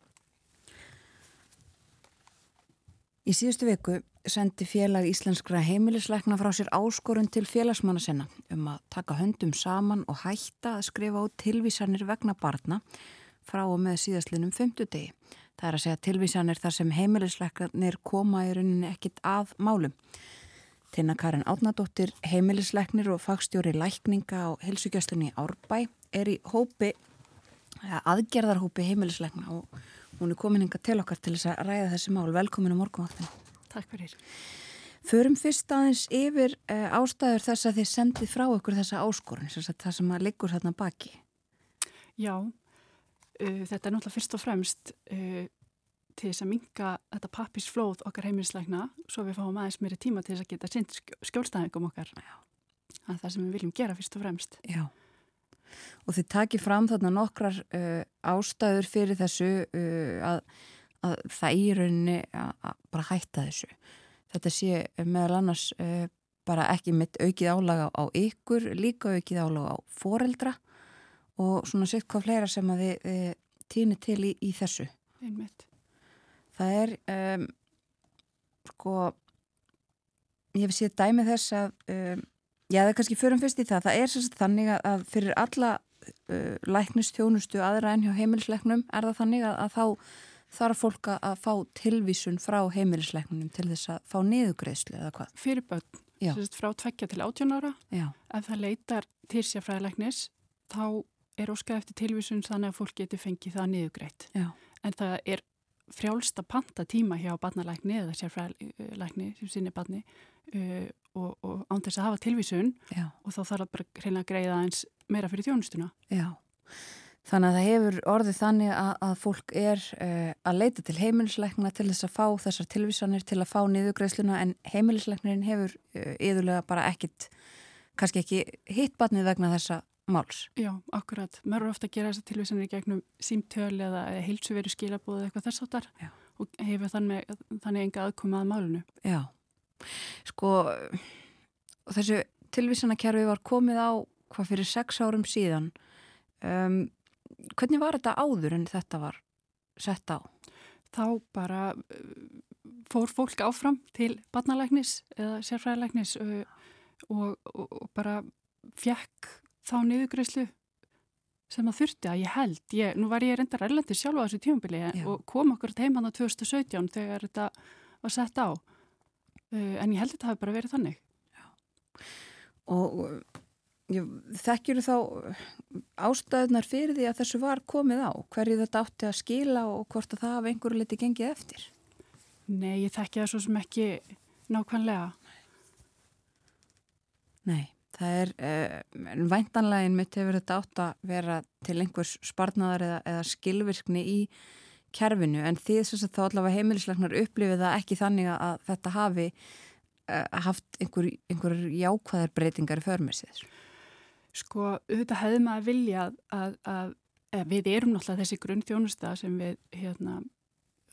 Í síðustu viku sendi félag íslenskra heimilisleikna frá sér áskorun til félagsmanna sinna um að taka höndum saman og hætta að skrifa á tilvísanir vegna barna frá og með síðastlinum fymtudegi. Það er að segja tilvísanir þar sem heimilisleiknir koma í rauninni ekkit að málum. Tina Karin Átnadóttir, heimilisleiknir og fagstjóri lækninga á helsugjastunni Árbæ er í hópi, aðgerðarhópi heimilisleikna og hún er komin hinga til okkar til þess að ræða þessi mál. Velkomin á morgunvaktinu. Takk fyrir. Förum fyrst aðeins yfir uh, ástæður þess að þið sendið frá okkur þessa áskorun, þess að það sem að liggur þarna baki. Já, uh, þetta er náttúrulega fyrst og fremst uh, til þess að minga þetta pappisflóð okkar heimilisleikna svo við fáum aðeins meiri tíma til þess að geta synd skjólstæðingum okkar. Já. Það er það sem við viljum gera fyrst og fremst. Já. Og þið takir fram þarna nokkrar ástæður fyrir þessu að að það í rauninni að bara hætta þessu. Þetta sé meðal annars uh, bara ekki mitt aukið álaga á ykkur, líka aukið álaga á foreldra og svona sitt hvað fleira sem að þið uh, týnir til í, í þessu. Einmitt. Það er, um, sko, ég hef séð dæmið þess að, um, já það er kannski förum fyrst í það, það er sérst þannig að fyrir alla uh, læknistjónustu aðra enn hjá heimilisleiknum er það þannig að, að þá þarf fólk að fá tilvísun frá heimilisleiknunum til þess að fá niðugreðslu eða hvað? Fyrir börn, sérst frá tvekja til átjón ára. Já. Ef það leitar til sér fræðilegnis, þá er óskað eftir tilvísun þannig að fólk getur fengið það niðugreitt. Já. En það er frjálsta panta tíma hjá barnalækni eða sérfræðilegni sem sinni barni uh, og, og án þess að hafa tilvísun Já. og þá þarf það bara reyna að greiða eins meira fyrir þjónustuna. Já. Þannig að það hefur orðið þannig að, að fólk er uh, að leita til heimilisleikna til þess að fá þessar tilvísanir til að fá niðugreisluna en heimilisleiknirinn hefur uh, yðurlega bara ekkit, kannski ekki hitt batnið vegna þessa máls. Já, akkurat. Mörgur ofta að gera þessar tilvísanir gegnum símtöl eða heilsuveru skilabóð eða eitthvað þess áttar og hefur þannig, þannig enga aðkomað að málunu. Já, sko þessu tilvísanakerfi var komið á hvað fyrir sex árum síðan um, hvernig var þetta áður en þetta var sett á? Þá bara fór fólk áfram til barnalæknis eða sérfræðilæknis og, og, og bara fjekk þá niðugreyslu sem það þurfti að ég held. Ég, nú var ég reyndar erlendi sjálf á þessu tímubili og kom okkur til heimann á 2017 þegar þetta var sett á. En ég held þetta hafi bara verið þannig. Já. Og þekkjur þá ástæðunar fyrir því að þessu var komið á? Hverju þetta átti að skila og hvort að það hafi einhverju liti gengið eftir? Nei, ég þekki það svo sem ekki nákvæmlega. Nei, það er uh, væntanlegin mitt hefur þetta átt að vera til einhvers spartnaðar eða, eða skilvirkni í kerfinu en því þess að þá allavega heimilisleiknar upplifið það ekki þannig að þetta hafi uh, haft einhver, einhver jákvæðar breytingar í förmessið. Sko, auðvitað hefði maður viljað að, að, að við erum náttúrulega þessi grunnþjónusta sem við hérna,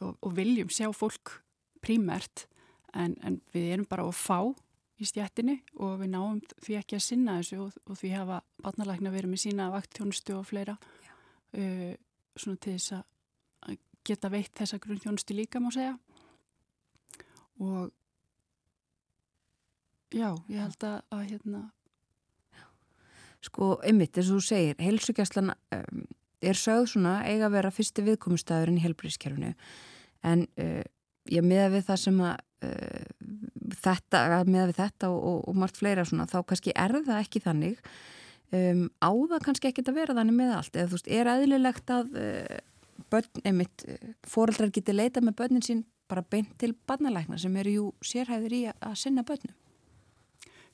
og, og viljum sjá fólk prímert en, en við erum bara að fá í stjættinni og við náum því ekki að sinna þessu og, og því hafa batnalækna verið með sína vaktþjónustu og fleira uh, svona til þess að geta veitt þessa grunnþjónustu líka má segja. Og já, ég held að, að hérna Sko, einmitt, eins og þú segir, heilsugjastlan um, er sögð svona eiga að vera fyrsti viðkomustæðurinn í helbrískerfinu en uh, ég meða við það sem að uh, þetta, meða við þetta og, og, og margt fleira svona, þá kannski er það ekki þannig. Um, á það kannski ekki að vera þannig með allt eða þú veist, er aðlilegt að uh, fóreldrar geti leita með börnin sín bara beint til barnalækna sem eru jú sérhæður í að sinna börnum.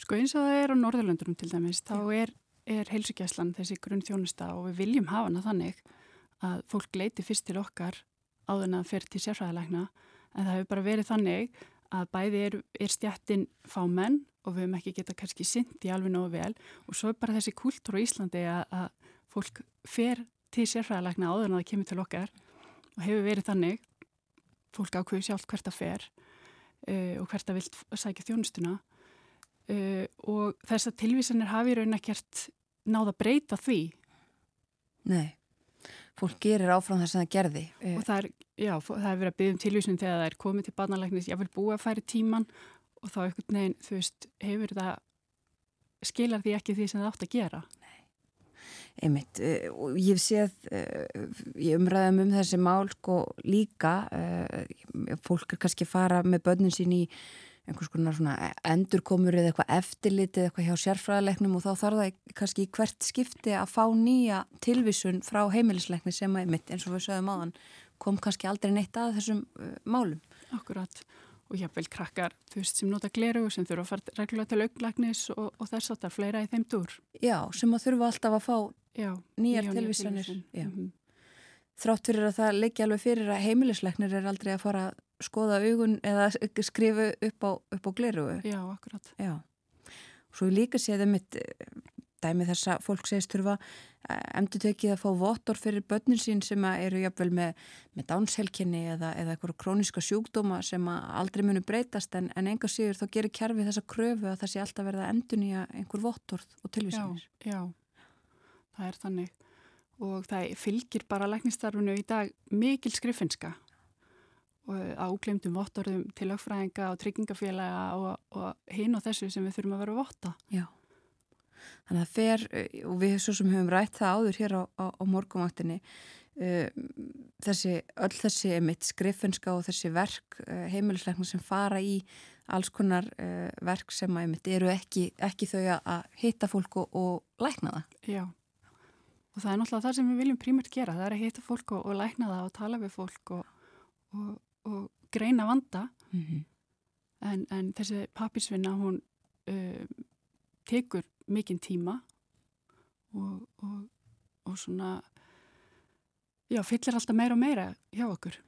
Sko eins og það er á Norðurlöndunum til dæmis, þá er er heilsugjæslan þessi grunn þjónusta og við viljum hafa hana þannig að fólk leiti fyrst til okkar áður en að fyrir til sérfræðilegna en það hefur bara verið þannig að bæði er, er stjættin fámenn og við hefum ekki geta kannski syndi alveg nógu vel. Og svo er bara þessi kúltúr á Íslandi að, að fólk fer til sérfræðilegna áður en að það kemur til okkar og hefur verið þannig fólk ákveður sjálf hvert að fer uh, og hvert að vilt sækja þjónustuna Uh, og þess að tilvísanir hafi raun ekkert náða breyta því Nei, fólk gerir áfram það sem það gerði. Eh, og það er, já, það er verið að byggja um tilvísun þegar það er komið til barnalæknis, ég vil búa að færi tíman og þá einhvern veginn, þú veist, hefur það, skilar því ekki því sem það átt að gera. Einmitt, eh, og ég séð ég umræðum um þessi mál sko líka fólk er kannski fara með börnin sín í einhvers konar svona endurkomur eða eitthvað eftirlitið eitthvað hjá sérfræðilegnum og þá þarf það kannski í hvert skipti að fá nýja tilvísun frá heimilislegni sem að mitt eins og við sögum áðan kom kannski aldrei neitt að þessum málum. Akkurat og vel krakkar þú veist sem nota gleru sem þurfa að fara reglulega til auglæknis og, og þess að það er fleira í þeim dúr. Já, sem að þurfa alltaf að fá Já, nýjar tilvísunir. Mm -hmm. Þrátt fyrir að það leggja alveg fyrir að heimilislegnir er aldrei að fara skoða augun eða skrifu upp á, upp á gleru. Já, akkurat. Já. Svo ég líka séði mitt eh, dæmi þess að fólk segist þurfa emdur tekið að fá votor fyrir börnin sín sem eru jafnvel með, með dánshelkinni eða, eða eitthvað króniska sjúkdóma sem aldrei munu breytast en, en enga sigur þá gerir kjærfi þessa kröfu að það sé alltaf verða endun í einhver votor og tilvísanir. Já, já, það er þannig og það fylgir bara læknistarfinu í dag mikil skrifinska áglemdum vottorðum til lögfræðinga og tryggingafélaga og, og hinn og þessu sem við þurfum að vera að votta. Já, þannig að fer, eh, og við svo sem höfum rætt það áður hér á, á, á morgumvaktinni, uh, þessi, öll þessi mitt skriffinska og þessi verk uh, heimilisleikna sem fara í alls konar verk sem að eru ekki, ekki þau að hitta fólk og, og lækna það. Já, og það er náttúrulega það sem við viljum prímert gera, það er að hitta fólk og, og lækna það og tala við fólk og, og og greina vanda. Mm -hmm. en, en þessi pappisvinna hún uh, tekur mikinn tíma og, og, og svona já, fyllir alltaf meira og meira hjá okkur.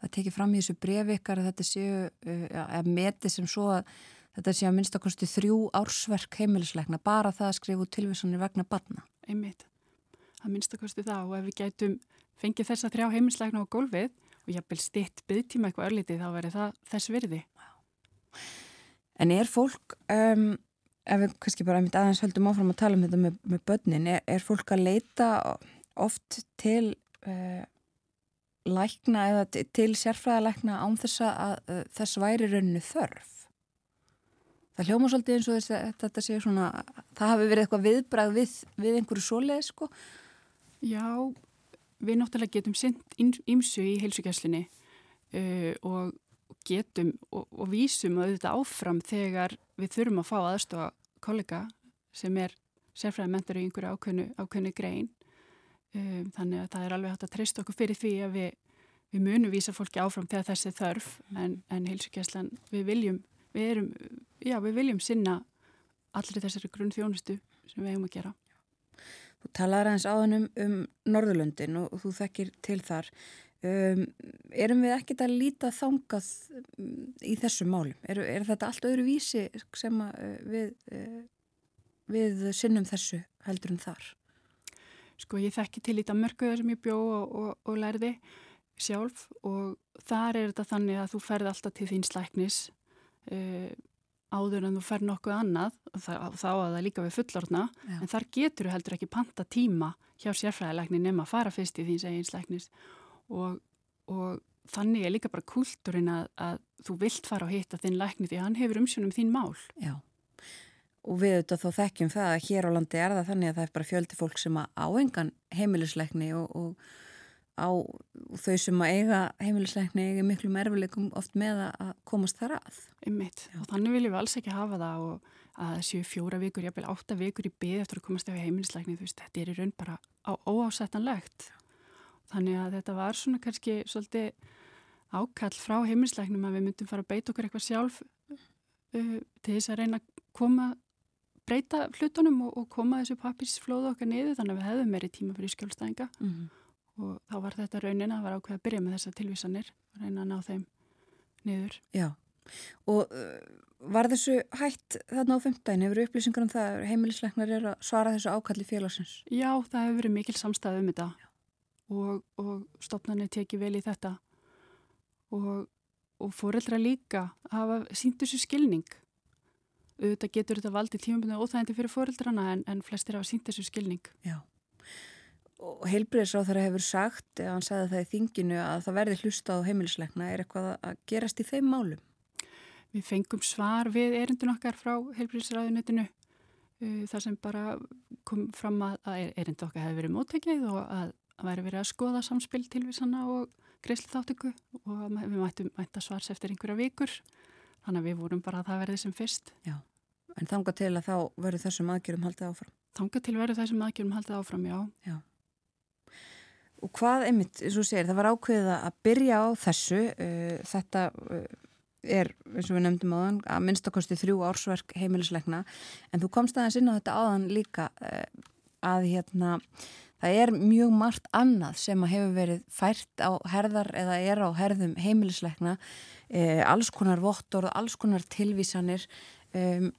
Það tekir fram í þessu brefi ykkar að þetta séu uh, að meti sem svo að þetta séu að minnst að kosti þrjú ársverk heimilisleikna bara það að skrifu tilvísanir vegna barna. Einmitt, að minnst að kosti það og ef við gætum fengið þessa þrjá heimilisleikna á gólfið og jafnvel stitt byggtíma eitthvað örlítið þá verður það þess virði. En er fólk, um, ef við kannski bara einmitt aðeins höldum áfram að tala um þetta með, með börnin, er, er fólk að leita oft til uh, lækna eða til sérfræðalækna án þess að uh, þess væri rauninu þörf? Það hljóma svolítið eins og þess að þetta sé svona, það hafi verið eitthvað viðbrað við, við einhverju svoleið sko? Já, við náttúrulega getum sendt ímsu í heilsugjæslinni uh, og getum og, og vísum auðvitað áfram þegar við þurfum að fá aðstofa kollega sem er sérfræði mentur í einhverju ákveðnu, ákveðnu grein. Um, þannig að það er alveg hægt að treysta okkur fyrir því að við, við munum vísa fólki áfram þegar þessi þörf en, en heilsugjæslan við viljum við, erum, já, við viljum sinna allir þessari grunn þjónustu sem við hefum að gera Þú talar aðeins áðan um Norðurlöndin og, þú þekkir til þar. Um, erum við ekkit að líta þangað um, í þessu málum? Er, er þetta allt öðru vísi sem uh, við, uh, við sinnum þessu heldur en þar? Sko ég þekki til í mörguða sem ég bjó og, og, og lærði sjálf og þar er þetta þannig að þú ferð alltaf til þín slæknis uh, áður en þú fer nokkuð annað og þá að það líka við fullorna Já. en þar getur þú heldur ekki panta tíma hjá sérfræðilegni nema að fara fyrst í þín seginsleiknis og, og þannig er líka bara kultúrin að, að þú vilt fara og hitta þinn leikni því hann hefur umsjónum þín mál. Já, og við auðvitað þó þekkjum það að hér á landi er það þannig að það er bara fjöldi fólk sem að áengan heimilisleikni og, og á þau sem að eiga heimilisleikni eiga miklu merfileikum oft með að komast þar að. Ymmiðt og þannig viljum við alls ekki hafa það og að það séu fjóra vikur, jáfnveil átta vikur í byggð eftir að komast ef heimilisleikni, þú veist, þetta er í raun bara á óásættanlegt. Þannig að þetta var svona kannski svolítið ákall frá heimilisleiknum að við myndum fara að beita okkur eitthvað sjálf uh, til þess að reyna að koma breyta hlutunum og, og koma þessu pappisflóðu okkar niður þannig að við hefðum meiri tíma fyrir skjólstæðinga. Mm -hmm og þá var þetta raunin að vera ákveð að byrja með þessa tilvísanir og reyna að ná þeim niður. Já, og uh, var þessu hætt þarna á 15. hefur upplýsingar um það heimilisleiknar er að svara þessu ákalli félagsins? Já, það hefur verið mikil samstæð um þetta og, og stopnarnir teki vel í þetta og, og fóreldra líka hafa sínt þessu skilning auðvitað getur þetta valdið tímabunni óþægindi fyrir fóreldrana en, en flestir hafa sínt þessu skilning. Já og heilbriðsráð þar hefur sagt, hann sagði það í þinginu að það verði hlusta á heimilisleikna, er eitthvað að gerast í þeim málum? Við fengum svar við erindun okkar frá heilbriðsráðunetinu uh, þar sem bara kom fram að, erindu okkar hefði verið móttekið og að, væri verið að skoða samspil tilvísana og greiðslu þáttöku og við mættum mætta svars eftir einhverja vikur þannig að við vorum bara að það verði sem fyrst. Já, en þanga til að þá verður þessum aðgjörum haldið áfram? Þanga til verður þessum aðgjörum haldið áfram, já. Já. Og hvað, einmitt, eins og segir, það var ákveðið að byrja á þessu, uh, þetta uh, er, eins og við nefndum áðan, að minnstakosti þrjú ársverk heimilisleikna, en þú komst aðeins inn á þetta áðan líka uh, að hérna, það er mjög margt annað sem að hefur verið fært á herðar eða er á herðum heimilisleikna, alls konar vottor og alls konar tilvísanir. Um,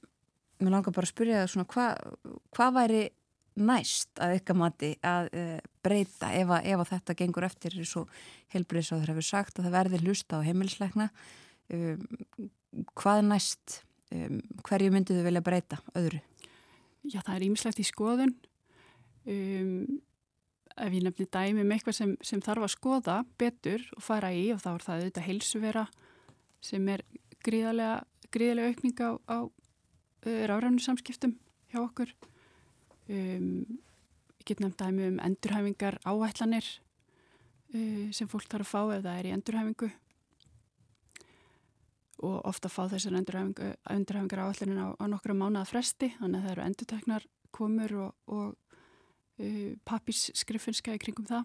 mér langar bara að spyrja það svona, hvað hva væri næst að ykkar mati að uh, breyta ef, að, ef að þetta gengur eftir eins og helbriðsáður hefur sagt að það verði hlusta á heimilisleikna um, hvað næst? Um, hverju myndið þau vilja breyta öðru? Já það er ímislegt í skoðun. Um, ef ég nefni dæmi með um eitthvað sem, sem þarf að skoða betur og fara í og þá er það auðvitað heilsuvera sem er gríðarlega, gríðarlega aukning á, á uh, ráðræfnum samskiptum hjá okkur Um, ég get nefnt dæmi um endurhæfingar áætlanir uh, sem fólk þarf að fá ef það er í endurhæfingu. Og ofta fá þessar endurhæfingar áætlanir á, á nokkru mánuða fresti þannig að það eru endurteknar komur og, og uh, pappisskrifinska í kringum það.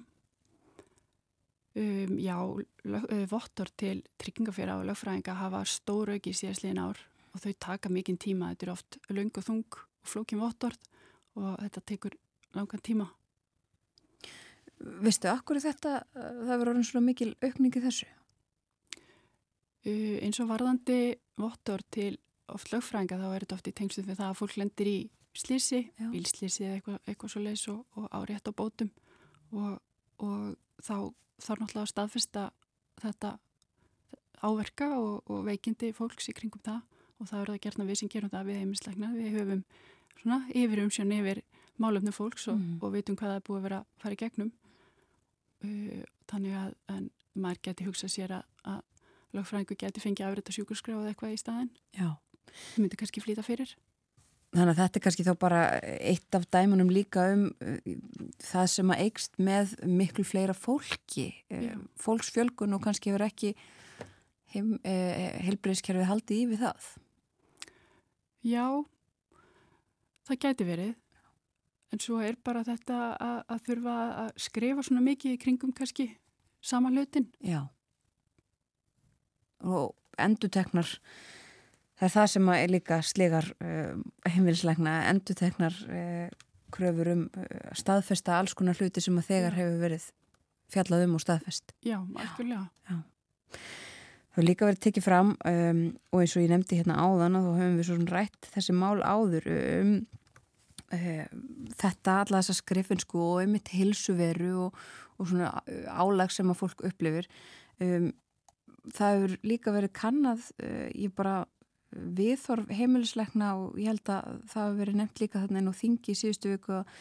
Um, Já, uh, vottor til tryggingafélag og lögfræðinga hafa stóru auki í síðastliðin ár og þau taka mikinn tíma, þetta er oft laung og þung og flókin vottorð og þetta tekur langan tíma. Vistu, akkur þetta, það verður orðin svona mikil aukningi þessu? Uh, eins og varðandi vottor til oft lögfræðinga þá er þetta oft í tengslu við það að fólk lendir í slísi, bílslísi eða eitthvað, eitthvað svo leiðis og, og árétt á bótum og, og þá þarf náttúrulega að staðfesta þetta áverka og, og veikindi fólks í kringum það og það er það gerna við sem gerum það við heimisleikna, við höfum svona yfir umsjón yfir málefnum fólks og, mm. og veitum hvað það er búið að vera að fara í gegnum uh, þannig að maður geti hugsað sér að, að lögfræðingu geti fengið afriðt að sjúkurskráða eitthvað í staðin Já. það myndi kannski flýta fyrir Þannig að þetta er kannski þá bara eitt af dæmunum líka um uh, það sem að eigst með miklu fleira fólki, uh, fólksfjölgun og kannski hefur ekki heim, uh, heilbreyðskerfið haldið í við það. Já, það gæti verið. En svo er bara þetta að, að þurfa að skrifa svona mikið í kringum kannski sama hlutin Já. Og enduteknar það er það sem er líka slegar uh, heimilslegna enduteknar uh, kröfur um uh, staðfesta alls konar hluti sem að þegar Já. hefur verið fjallað um og staðfest. Já, Já. Það hefur líka verið tekið fram um, og eins og ég nefndi hérna áðan og þá höfum við svona rætt þessi mál áður um uh, þetta, alla þessa skrifinsku og einmitt hilsuveru og, og svona álag sem að fólk upplifir. Um, það hefur líka verið kannad uh, ég bara viðþorf heimilisleikna og ég held að það hefur verið nefnt líka þarna inn á þingi í síðustu viku að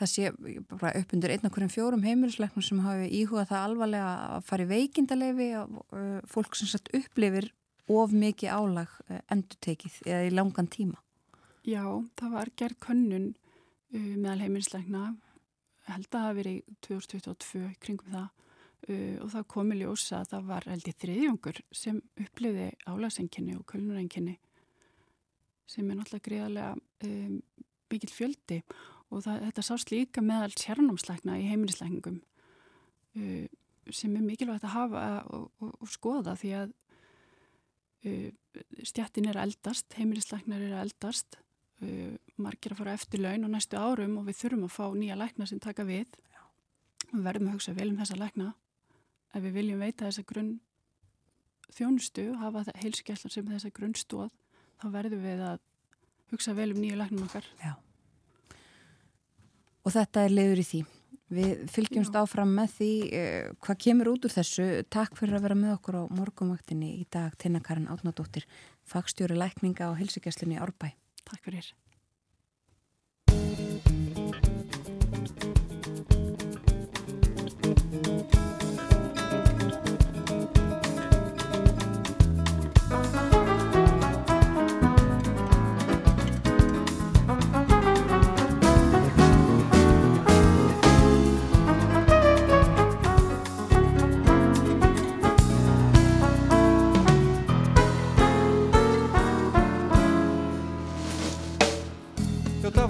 það sé bara upp undir einna hverjum fjórum heimilisleiknum sem hafi íhugað það alvarlega að fara í veikindalefi uh, fólk sem satt upplifir of mikið álag endutekið eða í langan tíma. Já, það var gerð könnun uh, meðal heimilisleikna held að það hafi verið 2022 kringum það. Uh, og það komi ljósa að það var held í þriðjungur sem uppliði álasenginni og kölnurenginni sem er náttúrulega greiðarlega um, mikill fjöldi og það, þetta sást líka meðal sérnámsleikna í heimilisleikningum uh, sem er mikilvægt að hafa og, og, og skoða því að uh, stjættin er eldast, heimilisleiknar er eldast uh, margir að fara eftir laun og næstu árum og við þurfum að fá nýja lækna sem taka við Já. við verðum að hugsa vel um þessa lækna ef við viljum veita þessa grunn þjónustu, hafa heilsugjæslan sem þessa grunnstóð þá verðum við að hugsa vel um nýja læknum okkar Já. Og þetta er leiður í því Við fylgjumst Já. áfram með því uh, hvað kemur út úr þessu. Takk fyrir að vera með okkur á morgumvaktinni í dag. Tina Karin Átnadóttir, fagstjóri lækninga og helsugjastlunni Árbæ. Takk fyrir.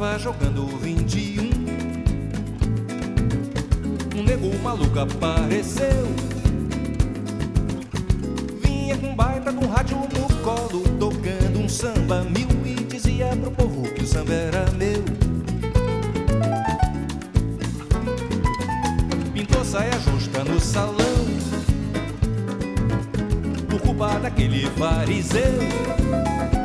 Tava jogando 21. Um nego maluco apareceu. Vinha com baita com rádio no colo, tocando um samba mil e dizia pro povo que o samba era meu. Pintou saia justa no salão. Por culpa daquele fariseu.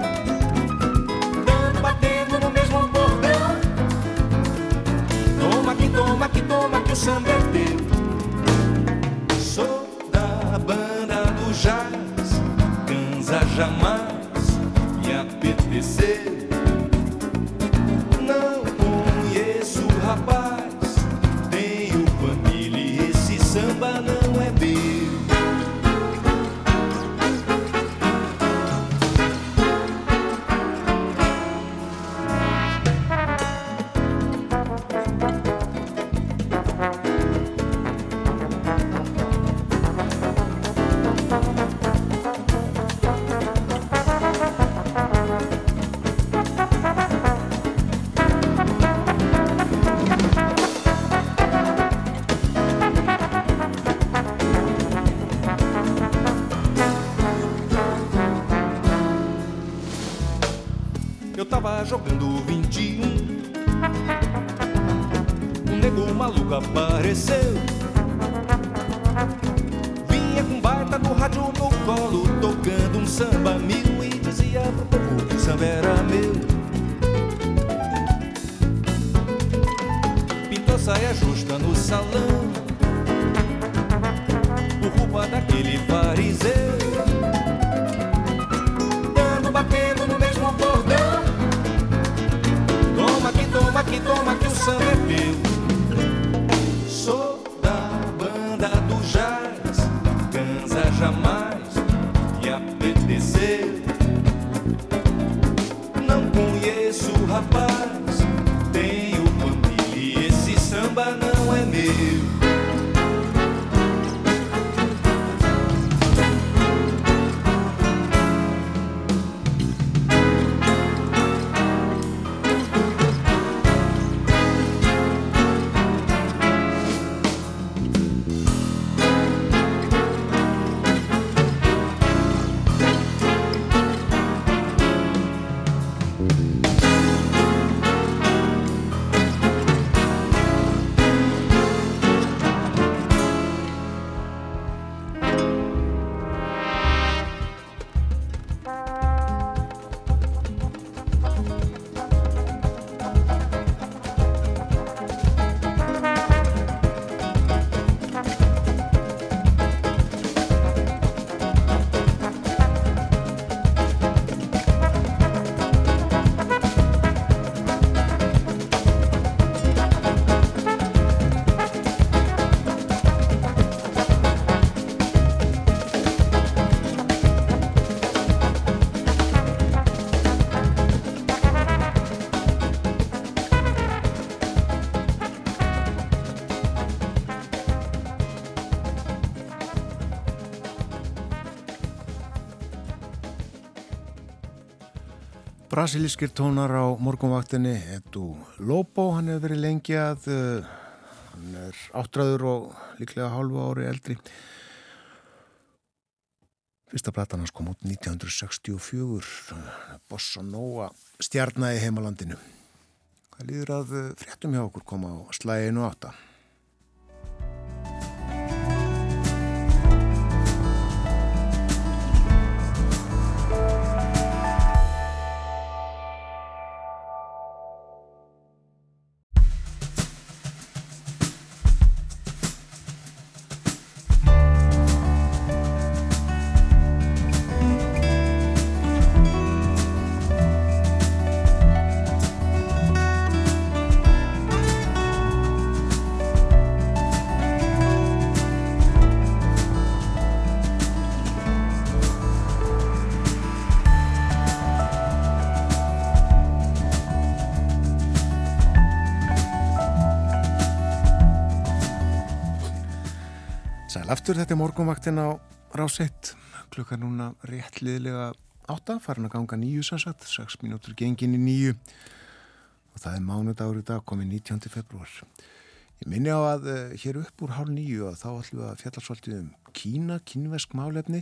Brasilískir tónar á morgunvaktinni. Edu Lobo, hann hefur verið lengi að uh, hann er áttræður og líklega hálfu ári eldri. Fyrsta platan hans kom út 1964 Bossa Nova stjarnæði heimalandinu. Það líður að uh, fréttum hjá okkur koma á slæginu átta aftur, þetta er morgunvaktin á rásett, klukka núna rétt liðlega átta, farin að ganga nýju sannsagt, 6 mínútur gengin í nýju og það er mánudagur í dag, komið 19. februar. Ég minni á að uh, hér upp úr hálf nýju að þá ætlum við að fjallarsvöldu um Kína, kínvesk málefni.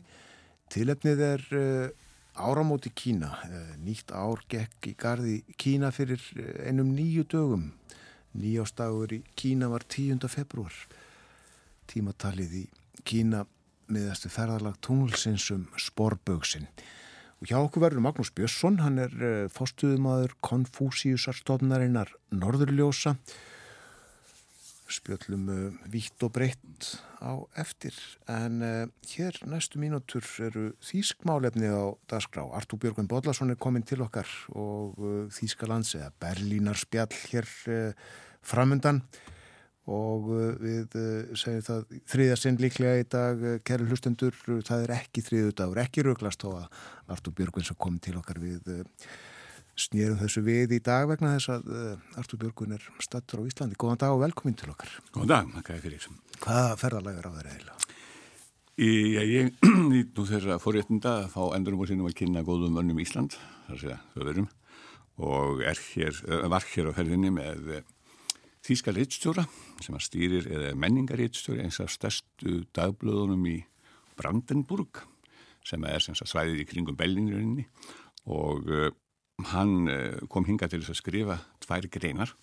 Tilefnið er uh, áramóti Kína. Uh, nýtt ár gekk í gardi Kína fyrir einum nýju dögum. Nýjástagur í Kína var 10. februar. Tímatalið í Kína miðastu ferðarlag tunglsins um sporbögsinn. Og hjá okkur verður Magnús Björnsson, hann er fórstuðumadur Konfúsiusarstofnarinnar Norðurljósa. Spjöllum uh, vítt og breytt á eftir. En uh, hér næstu mínútur eru Þískmálefni á dagskrá. Artúr Björgvin Bodlason er komin til okkar og uh, Þískalands eða Berlínar spjall hér framundan og uh, við uh, segjum það þriðja sinn líklega í dag kæri hlustendur, það er ekki þriðu dagur ekki rauglast þó að Artúr Björgvin svo kom til okkar við snýrum þessu við í dag vegna þess að Artur Björgun er stattur á Íslandi. Góðan dag og velkomin til okkar. Góðan dag, makkaði fyrir þessum. Hvaða ferðarlegar á þeirra eiginlega? Ég, ég, nú þeirra fórréttinda að fá endurum og sínum að kynna góðum önnum Ísland, þar sé að þau verum, og er hér, eh, var hér á ferðinni með eh, Þíska reittstjóra sem að stýrir, eða menningarreittstjóri eins af stærstu dagblöðunum í Brandenburg sem er sem svæðið í kringum Bellingrunni og hann eh, kom hinga til þess að skrifa tvær greinar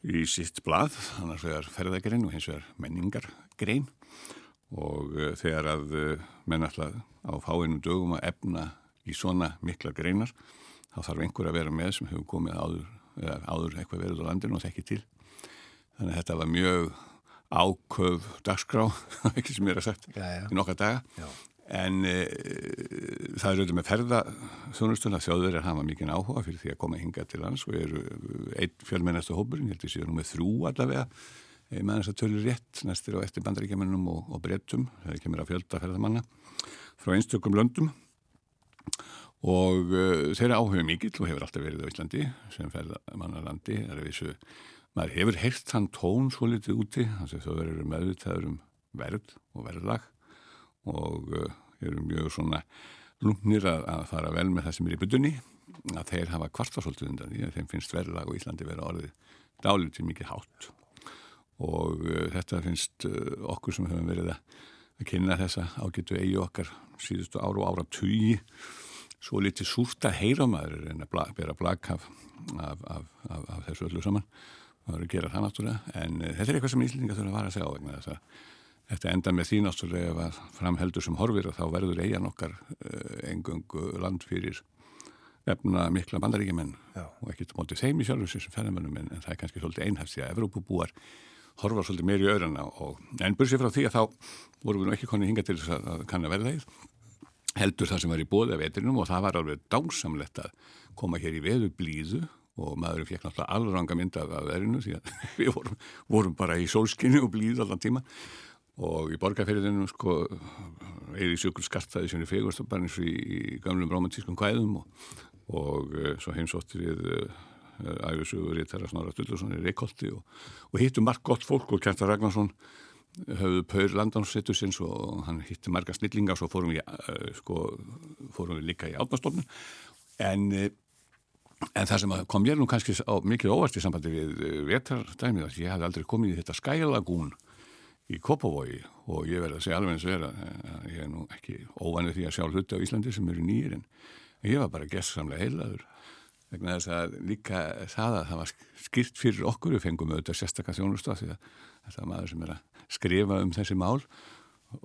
í sitt blað, annars vegar ferðagrein og hins vegar menningargrein. Og uh, þegar að uh, menn alltaf á fáinu dögum að efna í svona mikla greinar þá þarf einhver að vera með sem hefur komið áður, eða áður eitthvað verið á landinu og þekki til. Þannig að þetta var mjög áköf dagskrá, ekki sem ég er að sagt já, já. í nokkar daga. Já. En e, það er auðvitað með ferða þjónustuna þjóður er hafa mikið áhuga fyrir því að koma hinga til lands og eru einn fjölmennastu hópurinn, ég held að séu nú með þrjú allavega með þess að tölur rétt næstir á eftir bandaríkjamanum og, og brettum það kemur að fjölda ferðamanna frá einstökum löndum og uh, þeirra áhuga mikill og hefur alltaf verið á Íslandi sem ferðamannalandi. Maður hefur heilt þann tón svo litið úti þannig að þau verður meðvitaður um verð og verðlag og uh, eru mjög svona lungnir að, að fara vel með það sem er í byddunni að þeir hafa kvartasóltið undan því að þeim finnst verðlag og Íslandi verið orðið dálítið mikið hátt. Og uh, þetta finnst okkur sem höfum verið að, að kynna þessa ágætu eigi okkar síðustu ára og ára tugi svo litið súrt að heyra maður en að bla, bera blag af, af, af, af þessu öllu saman. Það verður að gera það náttúrulega. En uh, þetta er eitthvað sem Íslandinga þurfa að vara að segja á vegna þess að Þetta enda með því náttúrulega að framheldur sem horfir og þá verður eigin okkar engungu eh, land fyrir efna mikla bandaríkjumenn og ekkert mótið þeim í sjálfur sem ferðamennum en, en það er kannski svolítið einhæft því að Evrópubúar horfa svolítið meir í öðrana og en bursið frá því að þá vorum við nú ekki konið hinga til þess að kanna verðaðið heldur það sem var í bóða vetrinum og það var alveg dásamlegt að koma hér í veðu blíðu og maðurinn fekk náttúrulega alranga mynda af verðinu því að við vorum, vorum bara í sólskinni og blíðu allan tíma og í borgarferðinu sko eða í sjökul skartaði sem er fegurst bara eins og í gamlum romantískum kvæðum og, og uh, svo heimsótt við uh, æfisugur í Terra Snorra Stullursson í Reykjóldi og, og hittum margt gott fólk og Kjartar Ragnarsson höfðu Paur Landansettur sinns og hann hitti marga snillinga og svo fórum við, uh, sko, fórum við líka í átnastofnun en, en það sem kom ég nú kannski á, mikið óvart í sambandi við vetardæmið að ég hafði aldrei komið í þetta skælagún í Kopovogi og ég verði að segja alveg eins og vera að ég er nú ekki óvanir því að sjá hluti á Íslandi sem eru nýjir en ég var bara gessamlega heilaður vegna þess að líka það að það var skýrt fyrir okkur við fengum auðvitað sérstakka þjónustu því að þetta maður sem er að skrifa um þessi mál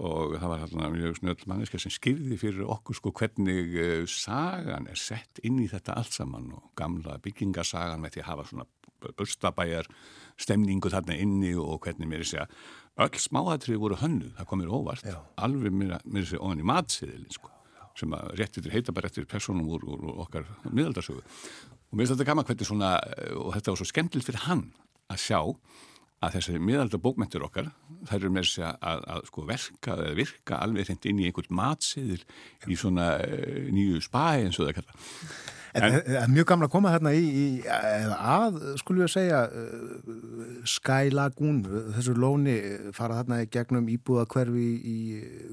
og það var hérna mjög snöll manneska sem skýrði fyrir okkur sko hvernig uh, sagan er sett inn í þetta allt saman og gamla byggingasagan með því að hafa svona bustabæjar stemningu þarna inni og hvernig mér er segja öll smáatrið voru hönnu, það komir óvart Já. alveg mér er segja ofan í matsiðilin sko, sem að réttir heita bara réttir personum úr, úr okkar miðaldarsögu og mér finnst þetta gaman hvernig svona og þetta var svo skemmtilt fyrir hann að sjá að þessi miðaldar bókmentur okkar þær eru með þess að, að, að sko verka eða virka alveg hreint inn í einhvern matsiðil í svona uh, nýju spæi eins og það kalla En er mjög gamla að koma þarna í, í að, skulum við að segja uh, Sky Lagoon þessu lóni fara þarna í gegnum íbúða hverfi í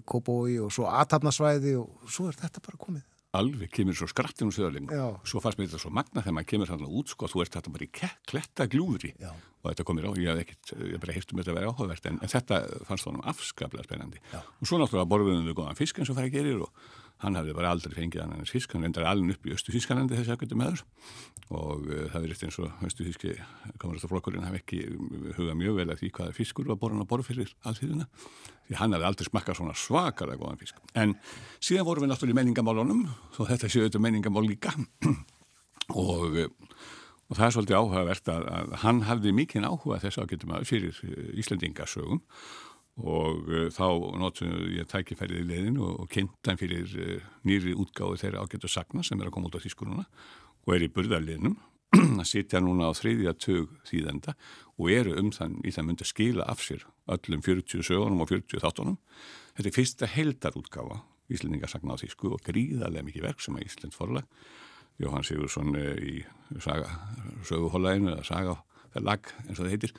Kópói og svo aðtapnasvæði og svo er þetta bara komið alveg kemur svo skrattin og söðurling Já. svo fannst mér þetta svo magna þegar maður kemur þarna út sko, þú ert þetta bara í kletta gljúfri Já. og þetta komir á, ég hef ekkert ég bara heist um þetta að vera áhugavert en, en þetta fannst honum afskaplega spennandi Já. og svo náttúrulega borðum við góðan fisk eins og fara að gerir og hann hafði bara aldrei fengið hann en fisk, hann endar alveg upp í Östu Þískalandi þessi akkurat meður og uh, það verið eins og Östu Þíski kamerastaflokkurinn hafi ekki hugað mjög vel að því hvaða fiskur var borðan að borð fyrir allþýðuna því hann hafði aldrei smakkað svona svakalega góðan fisk. En síðan vorum við náttúrulega í menningamálunum þó þetta séu þetta menningamál líka. Og, eh, og það er svolítið áhugavert að, að hann hafði mikinn áhuga þess að getum að fyrir eh, Íslandingasögum og uh, þá notum ég tækifærið í leiðin og, og kynntan fyrir uh, nýri útgáðu þeirra ágættu sagna sem er að koma út á þýskununa og er í burðarliðnum að sitja núna á þriðja tög þýðenda og eru um þann í það myndi að skila af sér öllum 40 sögunum og 40 þáttunum. Þetta er fyrsta heldarútgáfa Íslendingasagna á þýsku og gríðarlega mikið verk sem að Ísland forlag Jóhann Sigursson uh, í saga, söguhólaðinu eða saga, það lag eins og það heitir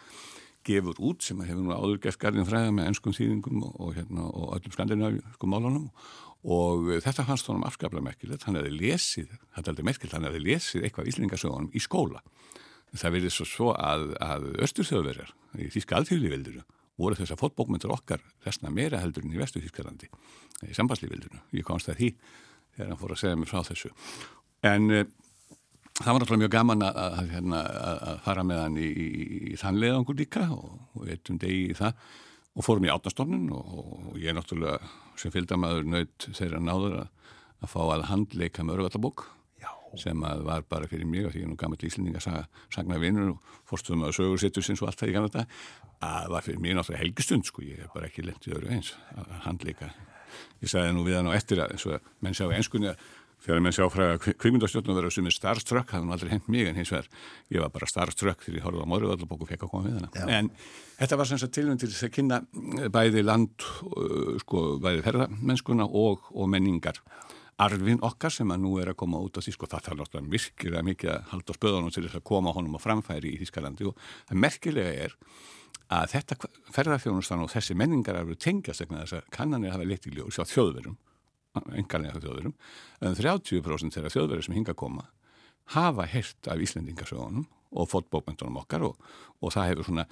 gefur út sem hefur nú áður gert garðin fræða með ennskum þýðingum og, og, hérna, og öllum skandinavískum málunum og uh, þetta fannst honum afskaplega merkilegt, hann hefði lesið, þetta er aldrei merkilegt, hann hefði lesið eitthvað íslendingasögunum í skóla. Það verið svo svo að, að östurþjóðverjar í Þíska alþjóðlífildinu voru þess að fótbókmyndur okkar þessna meira heldur en í vestu Þískalandi í sambandslífildinu. Ég komst það því þegar hann fór að segja mér frá þessu. En uh, það var náttúrulega mjög gaman að, að, hérna, að, að fara með hann í, í, í þann leiðangur líka og, eittum degi í það og fórum í átnastofnun og, og ég er náttúrulega sem fylgdamaður nöyt þeirra náður að, að fá að handleika með örvallabók sem að var bara fyrir mig og því ég er nú gammal íslending að saga, sagna vinnur og fórstuðum að sögur setjur sinns og allt það í gamla þetta að var fyrir mig náttúrulega helgistund sko, ég hef bara ekki lendið öru eins að handleika. Ég sagði nú við hann á eftir að eins og að menn sjá einskunni að þegar menn sjá fræða kvikmyndastjórnum verður sem er starstruck, það nú aldrei hendt mig en hins vegar ég var bara starstruck þegar ég horfði á morguðallabók og fekk að koma við hana. Já. En þetta var sem sagt tilvæm til þess að kynna bæði land, uh, sko, bæði ferðamennskuna og, og menningar arfin okkar sem að nú er að koma út á því sko það þarf náttúrulega virkilega mikið að halda á spöðunum til þess að koma honum á framfæri í Þískalandi og það merkilega er að þetta ferðarþjónustan og þessi menningar eru tengjast vegna þess að kannanir hafa leitt í ljós á þjóðverum, engarlega þjóðverum, en 30% þeirra þjóðverir sem hinga að koma hafa heyrt af Íslendingasögunum og fótbókmyndunum okkar og, og það hefur svona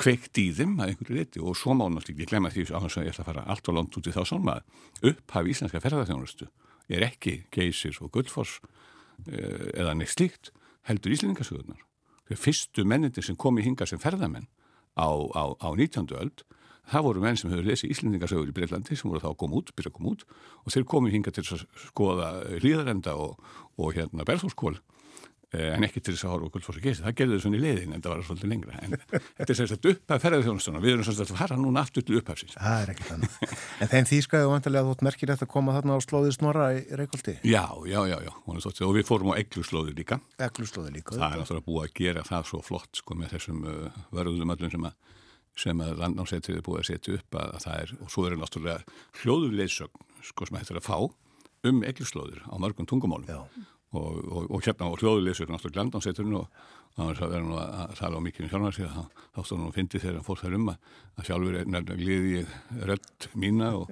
kveikt í þeim að einhverju riti og svo má náttúrulega ekki glemma því að ég ætla að fara allt og langt út í þá sálma upphaf íslenska ferðarþjónustu er ekki geysir og gullfoss eh, eða neitt slíkt heldur íslendingasögurnar. Þegar fyrstu mennindir sem kom í hinga sem ferðamenn á, á, á 19. öld það voru menn sem höfðu lesið íslendingasögur í Breitlandi sem voru þá að koma út, byrja að koma út og þeir komu hinga til að skoða hlýðarenda og, og hérna berðhúskól en ekki til þess að horfa okkur fór svo geysi. Það gerði þau svona í leiðin en það var svolítið lengra. En þetta er sérstætt upphaf ferðarþjónustuna. Við erum svolítið að fara núna aftur til upphafsins. Það er ekki þannig. En þeim þýskaði vantilega þótt merkilegt að koma þarna á slóðið snorra í Reykjóldi. Já, já, já, já. Og við fórum á egluslóði líka. Egluslóði líka. Það er náttúrulega búið að gera það svo flott sko með þessum uh, vörðum öllum sem að sem að landnámsætið er búið að setja upp að, að það er, og svo er náttúrulega hljóðuleysögn sko sem hættir að fá um egluslóðir á mörgum tungumálum. Og, og, og hérna á hljóðuleysögn náttúrulega landnámsætturinn og það var að vera nú að tala á mikið um sjálfar sig þá, þá stóð nú að fyndi þegar hann fór þar um að, að sjálfur er nefnilega gliði rödd mína og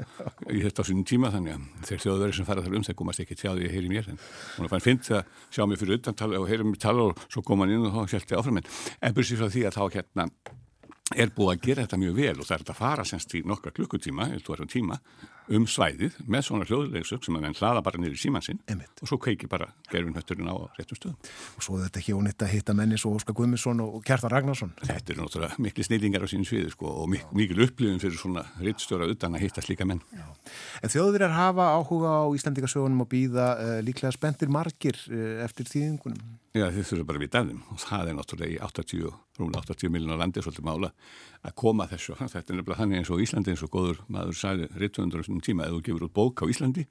ég þetta á sínum tíma þannig að þeir þjóðverið sem fara þar um þeir komast ekki tjáði að heyri mér en hún fann fyndi að sjá mig fyrir utan tala og heyri mér tala og svo kom hann inn og þá hjælti áfram en bursið frá því að þá hérna er búið að gera þetta mjög vel og það er að fara semst í nokkra klukkutíma, eða tíma um svæðið með svona hljóðlegsök sem að hann hlaða bara niður í síman sinn Einmitt. og svo kveiki bara gerfinhötturinn á réttum stöðum. Og svo þetta ekki ónitt að hitta menni svo Óskar Guðmundsson og Kjartan Ragnarsson. Þetta eru náttúrulega miklu snillingar á sín sviði sko, og mik mikil upplifin fyrir svona rittstjóra utan að hitta slíka menn. En þjóðverjar hafa áhuga á Íslandingasögunum og býða uh, líklega spendir margir uh, eftir þýðingunum. Já, þið þurfum bara að vita af þeim og það er náttúrulega í 80, rúmlega 80 miljonar landi svolítið mála að koma þessu. Þetta er nefnilega þannig eins og Íslandi eins og góður maður sæði rittvöndur um tíma ef þú gefur út bók á Íslandi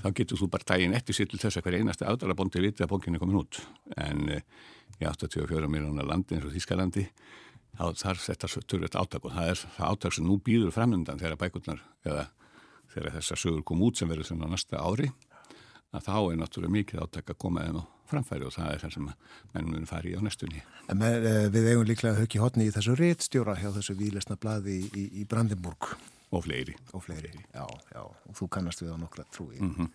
þá getur þú bara daginn eftir sér til þess að hver einasti aðdalabondi viti að bókinni er komin út. En eh, í 84 miljonar landi eins og Þískalandi þá þarf þetta törfið átak og það er það átak sem nú býður framöndan þegar bækurnar eða þegar þessar sögur kom út sem verður svona næsta ári að þá er náttúrulega mikið átak að koma þeim á framfæri og það er það sem mennum fari í á næstunni. En með, uh, við eigum líklega höggi hotni í þessu réttstjóra hjá þessu výlesna blaði í, í, í Brandenburg Og fleiri. og fleiri. Já, já, og þú kannast við á nokkra trúi. Mhm.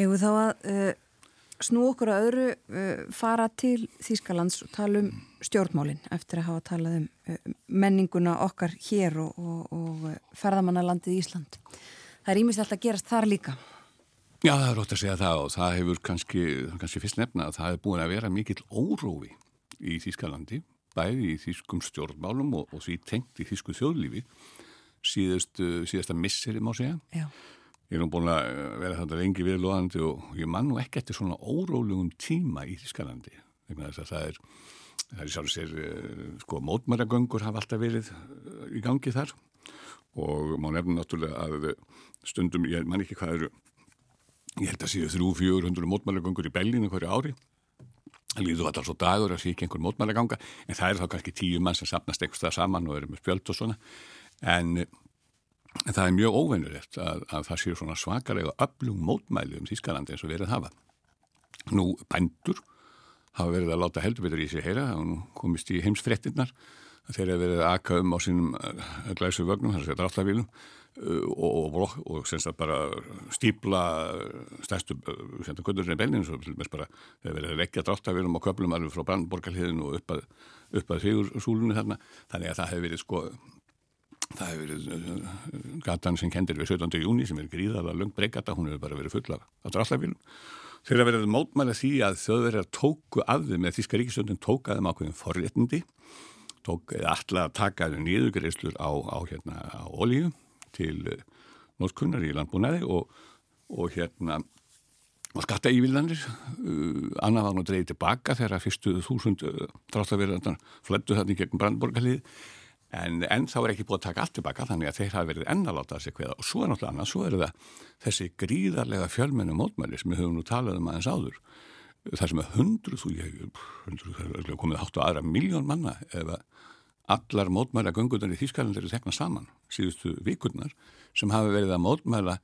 Egu þá að uh, snú okkur að öðru uh, fara til Þýskalands og tala um stjórnmálinn eftir að hafa talað um uh, menninguna okkar hér og, og, og ferðamannalandið Ísland. Það er ímislegt að gerast þar líka. Já, það er rótt að segja það og það hefur kannski, kannski fyrst nefna að það hefur búin að vera mikill órófi í Þýskalandi, bæði í Þýskum stjórnmálum og, og því tengt í Þýsku þjóðlífi síðast, síðasta misseri má segja. Já. Ég er nú búin að vera þetta lengi viðlóðandi og ég man nú ekki eftir svona órólegum tíma í Þískalandi. Það er, það er sjálf sér, sko, mótmæragöngur hafa alltaf verið í gangi þar og má nefna náttúrulega að stundum, ég man ekki hvað eru, ég held að séu þrjú, fjör, hundur mótmæragöngur í Bellinu hverju ári. Það líður alltaf svo dagur að sé ekki einhver mótmæraganga en það er þá kannski tíu mann sem sapnast eitthvað saman og eru með spjöld og svona en En það er mjög óveinulegt að, að það séu svona svakalega öflung mótmæli um Þískalandi eins og verið hafa. Nú, bændur hafa verið að láta heldur betur í sig heyra, það komist í heimsfrettinnar, þeir hafa verið aka um á sínum eh, glæsu vögnum, þar séu dráttavílum eh, og, og, og semst að bara stípla stærstu senda kundurinn í bara þeir verið að leggja dráttavílum og köplum alveg frá brandborgarliðinu og upp að, að figursúlunni þarna, þannig að það hefur verið sko það hefur verið gatan sem kendir við 17. júni sem er gríðalega lungt breygata, hún hefur bara verið full af, af drallafílum. Þeir hafa verið mótmæla því að þau verið að tóku af þeim með Þíska ríkisöndin tókaðum ákveðin forréttindi, tók alltaf að taka nýðugreislur á, á, hérna, á olíu til uh, nótkunnar í landbúnaði og, og hérna og skatta ívildanir uh, annað var nú dreyið tilbaka þegar fyrstu þúsund uh, drallafílar flettu þarna í gegn brandborgarlið En, en þá er ekki búið að taka allt tilbaka þannig að þeir hafa verið ennaláttað sér hverða og svo er náttúrulega annað, svo eru það þessi gríðarlega fjölmennu mótmæli sem við höfum nú talað um aðeins áður það sem er hundru, þú ég komið hátt á aðra miljón manna ef allar mótmæla göngunar í Þýskaland eru tekna saman síðustu vikurnar sem hafa verið að mótmæla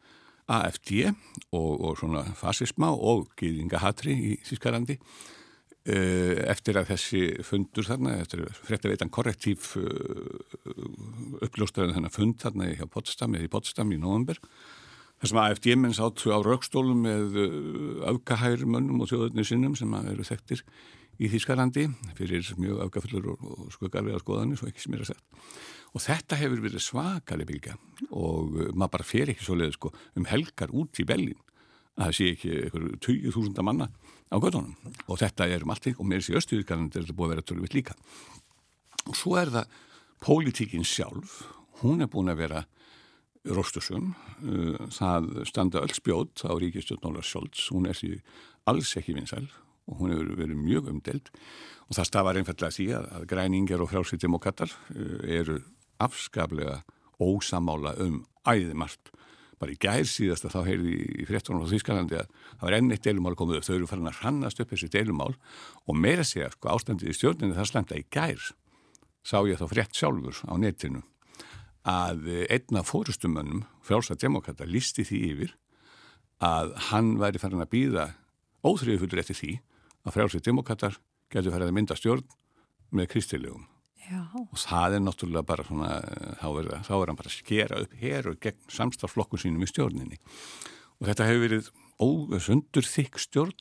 AFD og, og svona fasisma og gýðingahatri í Þýskalandi Eh, eftir að þessi fundur þarna, eftir frétta veitan korrektív eh, uppljóstaðin þennan fund þarna í Potsdam eða í Potsdam í november þar sem AFD-menn sáttu á raukstólum með aukahærmönnum og þjóðunni sinnum sem eru þekktir í Þýskalandi fyrir mjög aukafullur og skuggarlega skoðanir svo ekki sem er að setja og þetta hefur verið svakali bylga og maður bara fer ekki svo leið sko, um helgar út í Bellin að það sé ekki eitthvað 20.000 manna á gödunum og þetta er um allt og með þessi östuðurkanandi er þetta búið að vera tölvitt líka. Og svo er það pólitíkin sjálf. Hún er búin að vera róstusum uh, það standa öll spjót á Ríkistjórn Nólar Sjólds hún er því alls ekki vinsæl og hún hefur verið mjög umdelt og það stafar einfallega því að, græningar og frálsýttimokattar uh, eru afskaplega ósamála um æðimart bara í gær síðast að þá heyrði í fréttunum á Þýskalandi að það var enn eitt deilumál komið upp, þau eru farin að hrannast upp þessi deilumál. Og meira segja, sko, ástandið í stjórninu það slemta í gær sá ég þá frétt sjálfur á netinu að einna fórustumönnum frálsa demokrata listi því yfir að hann væri farin að býða óþrjöfullur eftir því að frálsa demokrater getur farið að mynda stjórn með kristilegum. Já. og það er náttúrulega bara svona þá er, þá er hann bara að skera upp hér og gegn samstaflokku sínum í stjórninni. Og þetta hefur verið ósundur þykk stjórn.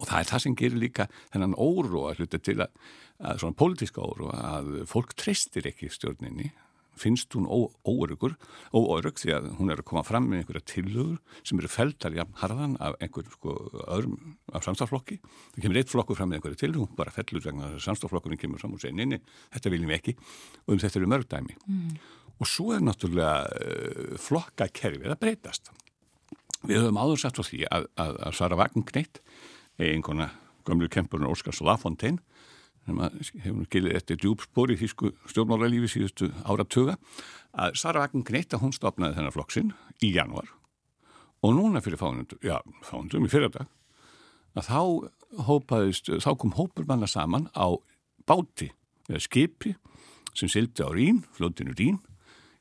Og það er það sem gerir líka þennan óru að hluta til að, að svona pólitíska óru að fólk treystir ekki stjórninni finnst hún óöryggur, óörygg því að hún er að koma fram með einhverja tillögur sem eru feldar jafn harðan af einhver sko öðrum af samstaflokki. Það kemur eitt flokkur fram með einhverja tillög, hún bara fellur vegna að samstaflokkurinn kemur fram og segir neini, þetta viljum við ekki og um þetta eru mörgdæmi. Mm. Og svo er náttúrulega uh, flokkakerfið að breytast. Við höfum áður sagt frá því að, að, að Sara Vagnkneitt, einhverna gömlu kempurinn Óskars Lafontaine sem hefur gilið eftir djúpspor í þýsku stjórnmálarlífi síðustu áratöga að Sara Vagn Gneitta hún stopnaði þennar flokksinn í januar og núna fyrir fánundum, já fánundum í fyrirdag að þá hópaðist, þá kom hópur manna saman á báti eða skipi sem sildi á Rín, flótinu Rín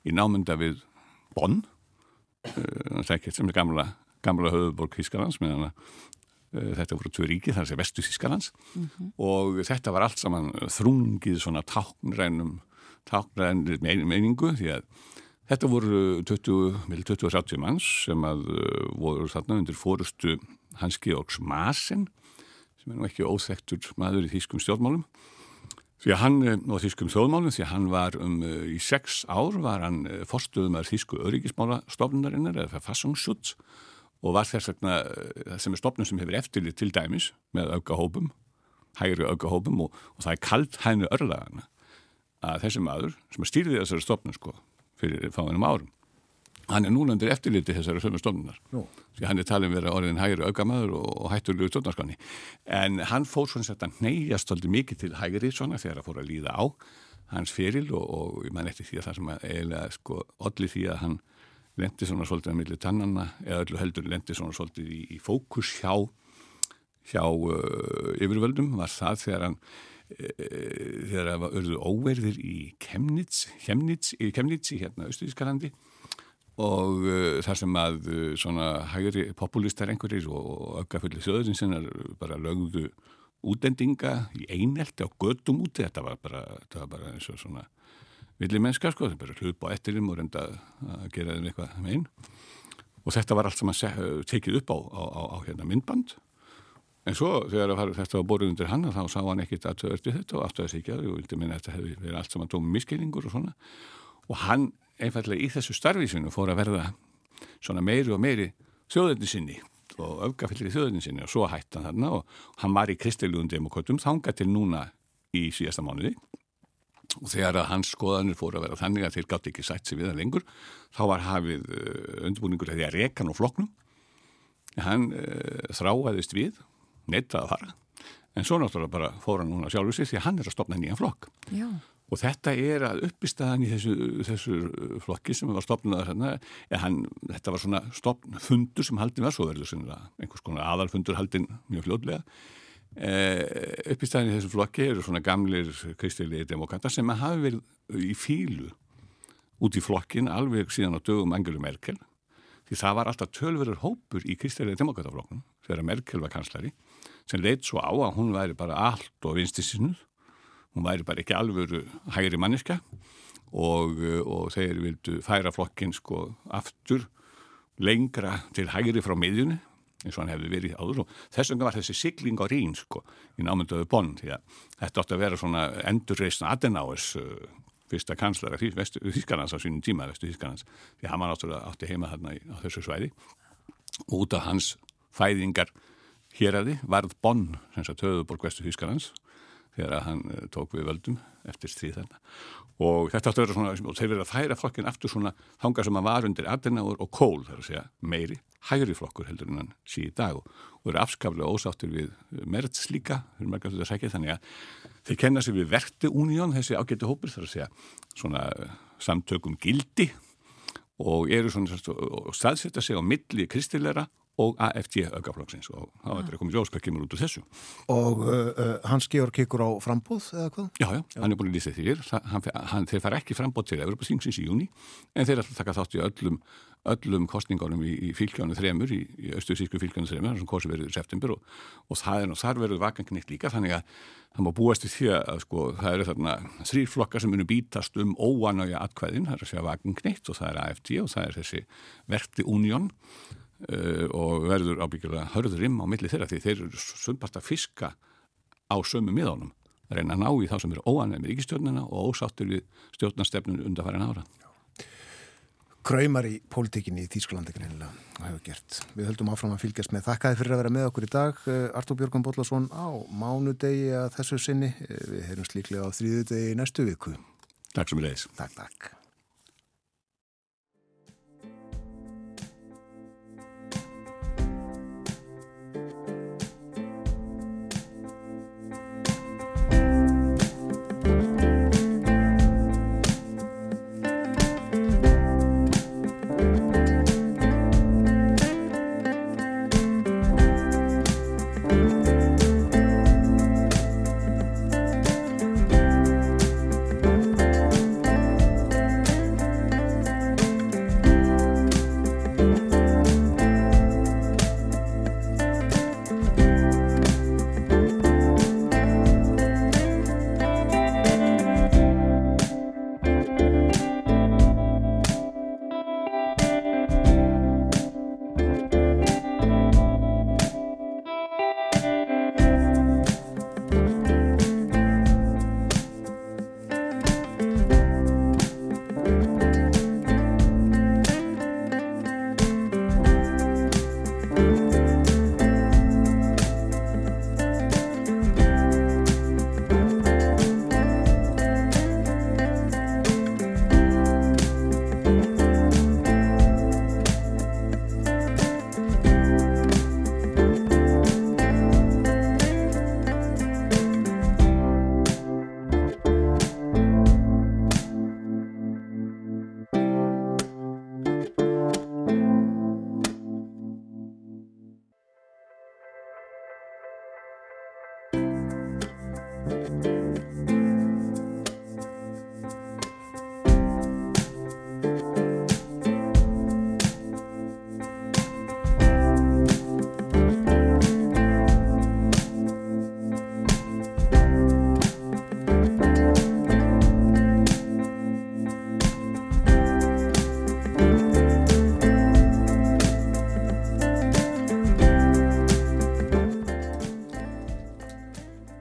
í námynda við Bonn. Það er ekkert sem er gamla gamla höfuborg Hískarlands meðan að Eh, þetta voru tvö ríki, er þessi vestu Þískalands mm -hmm. og þetta var allt saman þrungið svona táknrænum táknrænir meiningu því að Þetta voru 20-30 manns sem að uh, voru þarna undir fórustu Hans Georgs Masen sem er nú ekki óþektur maður í þýskum stjórnmálum. Því að hann, og þýskum þjóðmálum því að hann var um í sex ár var hann forstuðum að þýsku öryggismála stofnunarinnar eða fassungsschutz og var þess vegna uh, sem er stofnun sem hefur eftirlið til dæmis með aukahópum, hægri aukahópum og, og það er kalt hægnu örlagana að þessi maður sem stýrði þessari stofnun sko fyrir fáinum árum hann er núna undir eftirliti þessari sömu stofnunar. Því hann er talin verið orðin hægri aukamaður og, hætturlegu stjórnarskanni en hann fór svona sett að neyjast aldrei mikið til hægri svona þegar að fór að líða á hans feril og, og ég man eftir því að það sem að eiginlega sko allir því að hann lendi svona svolítið að milli tannanna eða öllu heldur lendi svona svolítið í, í fókus hjá hjá uh, yfirvöldum. Var það þegar hann uh, þegar það var örðu óverðir í Kemnitz, Kemnitz, í Kemnitz í hérna Östurískalandi og uh, þar sem að uh, svona hægri populistar einhverjir og öggafulli þjóðurinn sinna bara lögðu útendinga í einelti á göttum úti. Þetta var bara, þetta var bara eins og svona villi mennska sko, það bara hlup á ettirum og reynda að gera þeim eitthvað með einn. Og þetta var allt sem að tekið upp á, á, á, á hérna myndband. En svo þegar var, þetta var boruð undir hann þá sá hann ekkit að þau þetta og aftur þess ekki að og vildi minna að þetta hefði verið allt saman tómi miskeiningur og svona. Og hann einfallega í þessu starfísinu fór að verða svona meiri og meiri þjóðinni sinni og öfgafyllir í þjóðinni sinni. Og svo hætti hann þarna og hann var í kristiljúðum demokratum þanga til núna í síðasta mánuði og þegar að hans skoðanir fór að vera þannig að þeir gátt ekki sætt sig við það lengur þá var hafið uh, undirbúningur að því að reka hann og floknum hann uh, þráaðist við neitt að fara. En svo náttúrulega bara fór hann núna sjálfur sig því að hann er að stopna nýjan flokk. Já. og þetta er að uppistæðan í þessu, þessu flokki sem var stopnað þetta var svona stopnfundur sem haldin var svo verður einhvers konar aðalfundur haldin mjög fljóðlega Eh, upp í staðin í þessu flokki eru svona gamlir kristilegi demokrata sem hafi verið í fílu út í flokkin alveg síðan á dögum Angelu Merkel því það var alltaf tölverður hópur í kristilegi demokrataflokknum þegar Merkel var kanslari sem leitt svo á að hún væri bara allt og vinstisinnuð hún væri bara ekki alvöru hægri manniska og, og þeir vildu færa flokkin sko aftur lengra til hægri frá miðjunni eins og hann hefði verið áður. Og þess vegna var þessi sigling á rín sko í námyndaðu bonn því að þetta átti að vera svona endurreysna Adenauers uh, fyrsta kanslara Þískanans á sínum tíma vestu Þískanans því hann var náttúrulega átti heima þarna í, á þessu svæði. Og út af hans fæðingar hér að því varð bonn sem sagt höfuborg vestu Þískanans þegar hann uh, tók við völdum eftir stríð þarna og þetta átti að vera svona þeir verið að færa flokkin aftur svona þanga sem að var undir Adenauer og Kohl þar að segja meiri hægri flokkur heldur en hann sí í dag. Og, eru afskaflega ósáttur við merts líka, fyrir margar þetta sækja þannig að þeir kenna sig við verti úníón þessi ágættu hópur þar að segja svona samtökum gildi. Og eru svona og staðsetja sig á milli kristilera og AFD aukaflokksins og þá er þetta komið ljós hvað kemur út úr þessu. Og uh, uh, Hans Georg kikkur á frambóð eða hvað? Já, já, hann er búin að lýsa því hann, hann, þeir fara ekki frambóð til Evropasýngsins í júni en þeir að taka þátt í öllum öllum kostningunum í, í fylgjónu þremur, í, í austuðsísku fylgjónu þremur sem kosi verið í september og, og það er nú þar verið vakangnitt líka þannig að það má búast í því að sko það eru þarna þrýrflokkar sem munum bítast um óanauja atkvæðin, það er að segja vakangnitt og það er AFD og það er þessi verti unión uh, og verður ábyggjurlega hörðurim á milli þeirra því þeir eru sumpast að fiska á sömu miðánum reyna að ná í þá sem eru óanauja með ríkistjórnina og ósáttur við stjórnastefnun undarfærin ára Kraumar í pólitíkinni í Þýsklandi greinilega og hefur gert. Við höldum áfram að fylgjast með þakkaði fyrir að vera með okkur í dag Artur Björgum Bóllarsson á mánudegi að þessu sinni. Við heyrum slíklega á þrýðudegi næstu viku. Takk sem er leiðis. Takk, takk.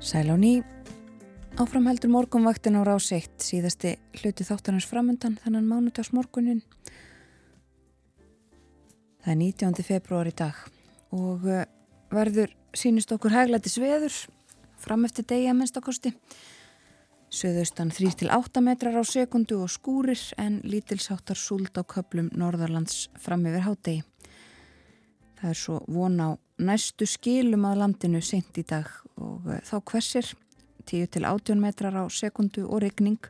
Sæl á ný. Áframheldur morgunvaktin á rás 1 síðasti hluti þáttanars framöndan þannan mánudagsmorgunin. Það er 19. februar í dag og eh, verður sínist okkur hæglæti sveður fram eftir degi að minnstakosti. Suðaustan 3-8 metrar á sekundu og skúrir en lítilsáttar súld á köplum Norðarlands fram yfir hádegi. Það er svo von á næstu skilum að landinu sent í dag og eh, þá hversir 10-18 metrar á sekundu og regning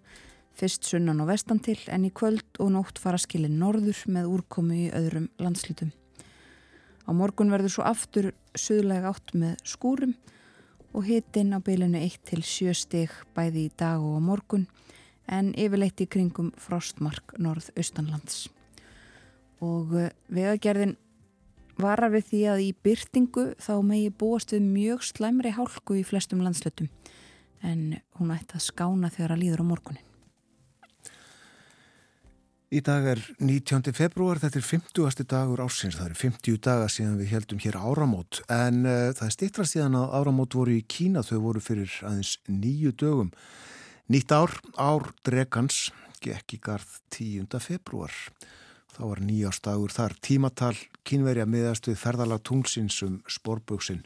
fyrst sunnan og vestan til en í kvöld og nótt fara skilin norður með úrkomu í öðrum landslutum. Á morgun verður svo aftur suðlega átt með skúrum og hitin á bylunu 1-7 stig bæði í dag og á morgun en yfirleitt í kringum frostmark norð-austanlands. Og eh, vegagerðin varar við því að í byrtingu þá megi búast við mjög slæmri hálku í flestum landslutum en hún ætti að skána þegar að líður á morgunin. Í dag er 19. februar, þetta er 50. dagur ásins, það eru 50 daga síðan við heldum hér áramót en uh, það er stittra síðan að áramót voru í Kína, þau voru fyrir aðeins nýju dögum. Nýtt ár, ár dregans, gekk í garð 10. februar. Þá var nýjástagur þar tímatal kínverja miðast við ferðalag tunglsins um sporböksin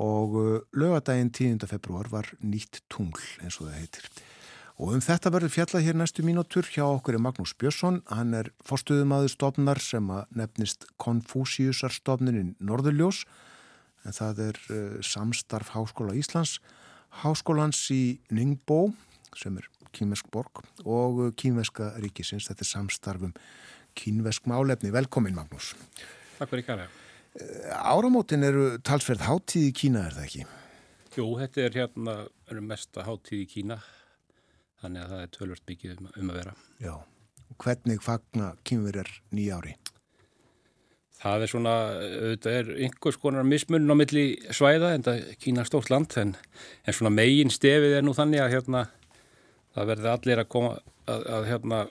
og uh, lögadaginn 10. februar var nýtt tungl eins og það heitir. Og um þetta verður fjallað hér næstu mínútur hjá okkur er Magnús Björnsson. Hann er forstuðumadur stofnar sem að nefnist Konfúsiusarstofnunin Norðurljós en það er uh, samstarf Háskóla Íslands, Háskólans í Ningbo sem er kínvesk borg og kínveska ríkisins. Þetta er samstarfum kínvesk málefni. Velkomin Magnús. Takk fyrir kæra. Áramótin eru talsverð háttíð í Kína er það ekki? Jú, þetta er hérna er mesta háttíð í Kína þannig að það er tölvört mikið um, um að vera. Já. Hvernig fagna kínverjar nýjári? Það er svona, auðvitað er einhvers konar mismunn á milli svæða en það Kína stórt land en, en svona megin stefið er nú þannig að hérna það verður allir að koma að, að hérna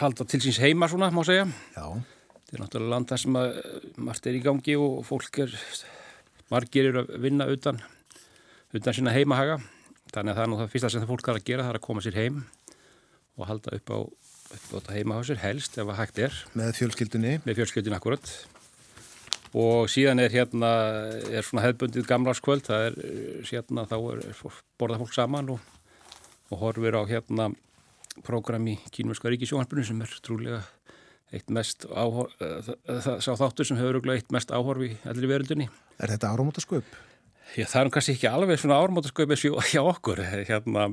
halda til síns heima svona, má segja. Já. Þetta er náttúrulega land þar sem að margt er í gangi og fólk er, margir eru að vinna utan, utan sína heimahaga. Þannig að það er nú það fyrsta sem það fólk þarf að gera, það er að koma sér heim og halda upp á, upp á heimahásir helst ef að hægt er. Með fjölskyldunni? Með fjölskyldunni akkurat. Og síðan er hérna, er svona hefðbundið gamlarskvöld, það er hérna, þá er, er borða fólk saman og, og horfir á hérna prógram í Kínverska ríkisjónarpunni sem er trúlega eitt mest áhorf, það sá þáttur sem hefur eitt mest áhorf í allir veröldunni. Er þetta áramótasköp? Já, það er kannski ekki alveg svona áramótasköp hjá okkur. Hérna,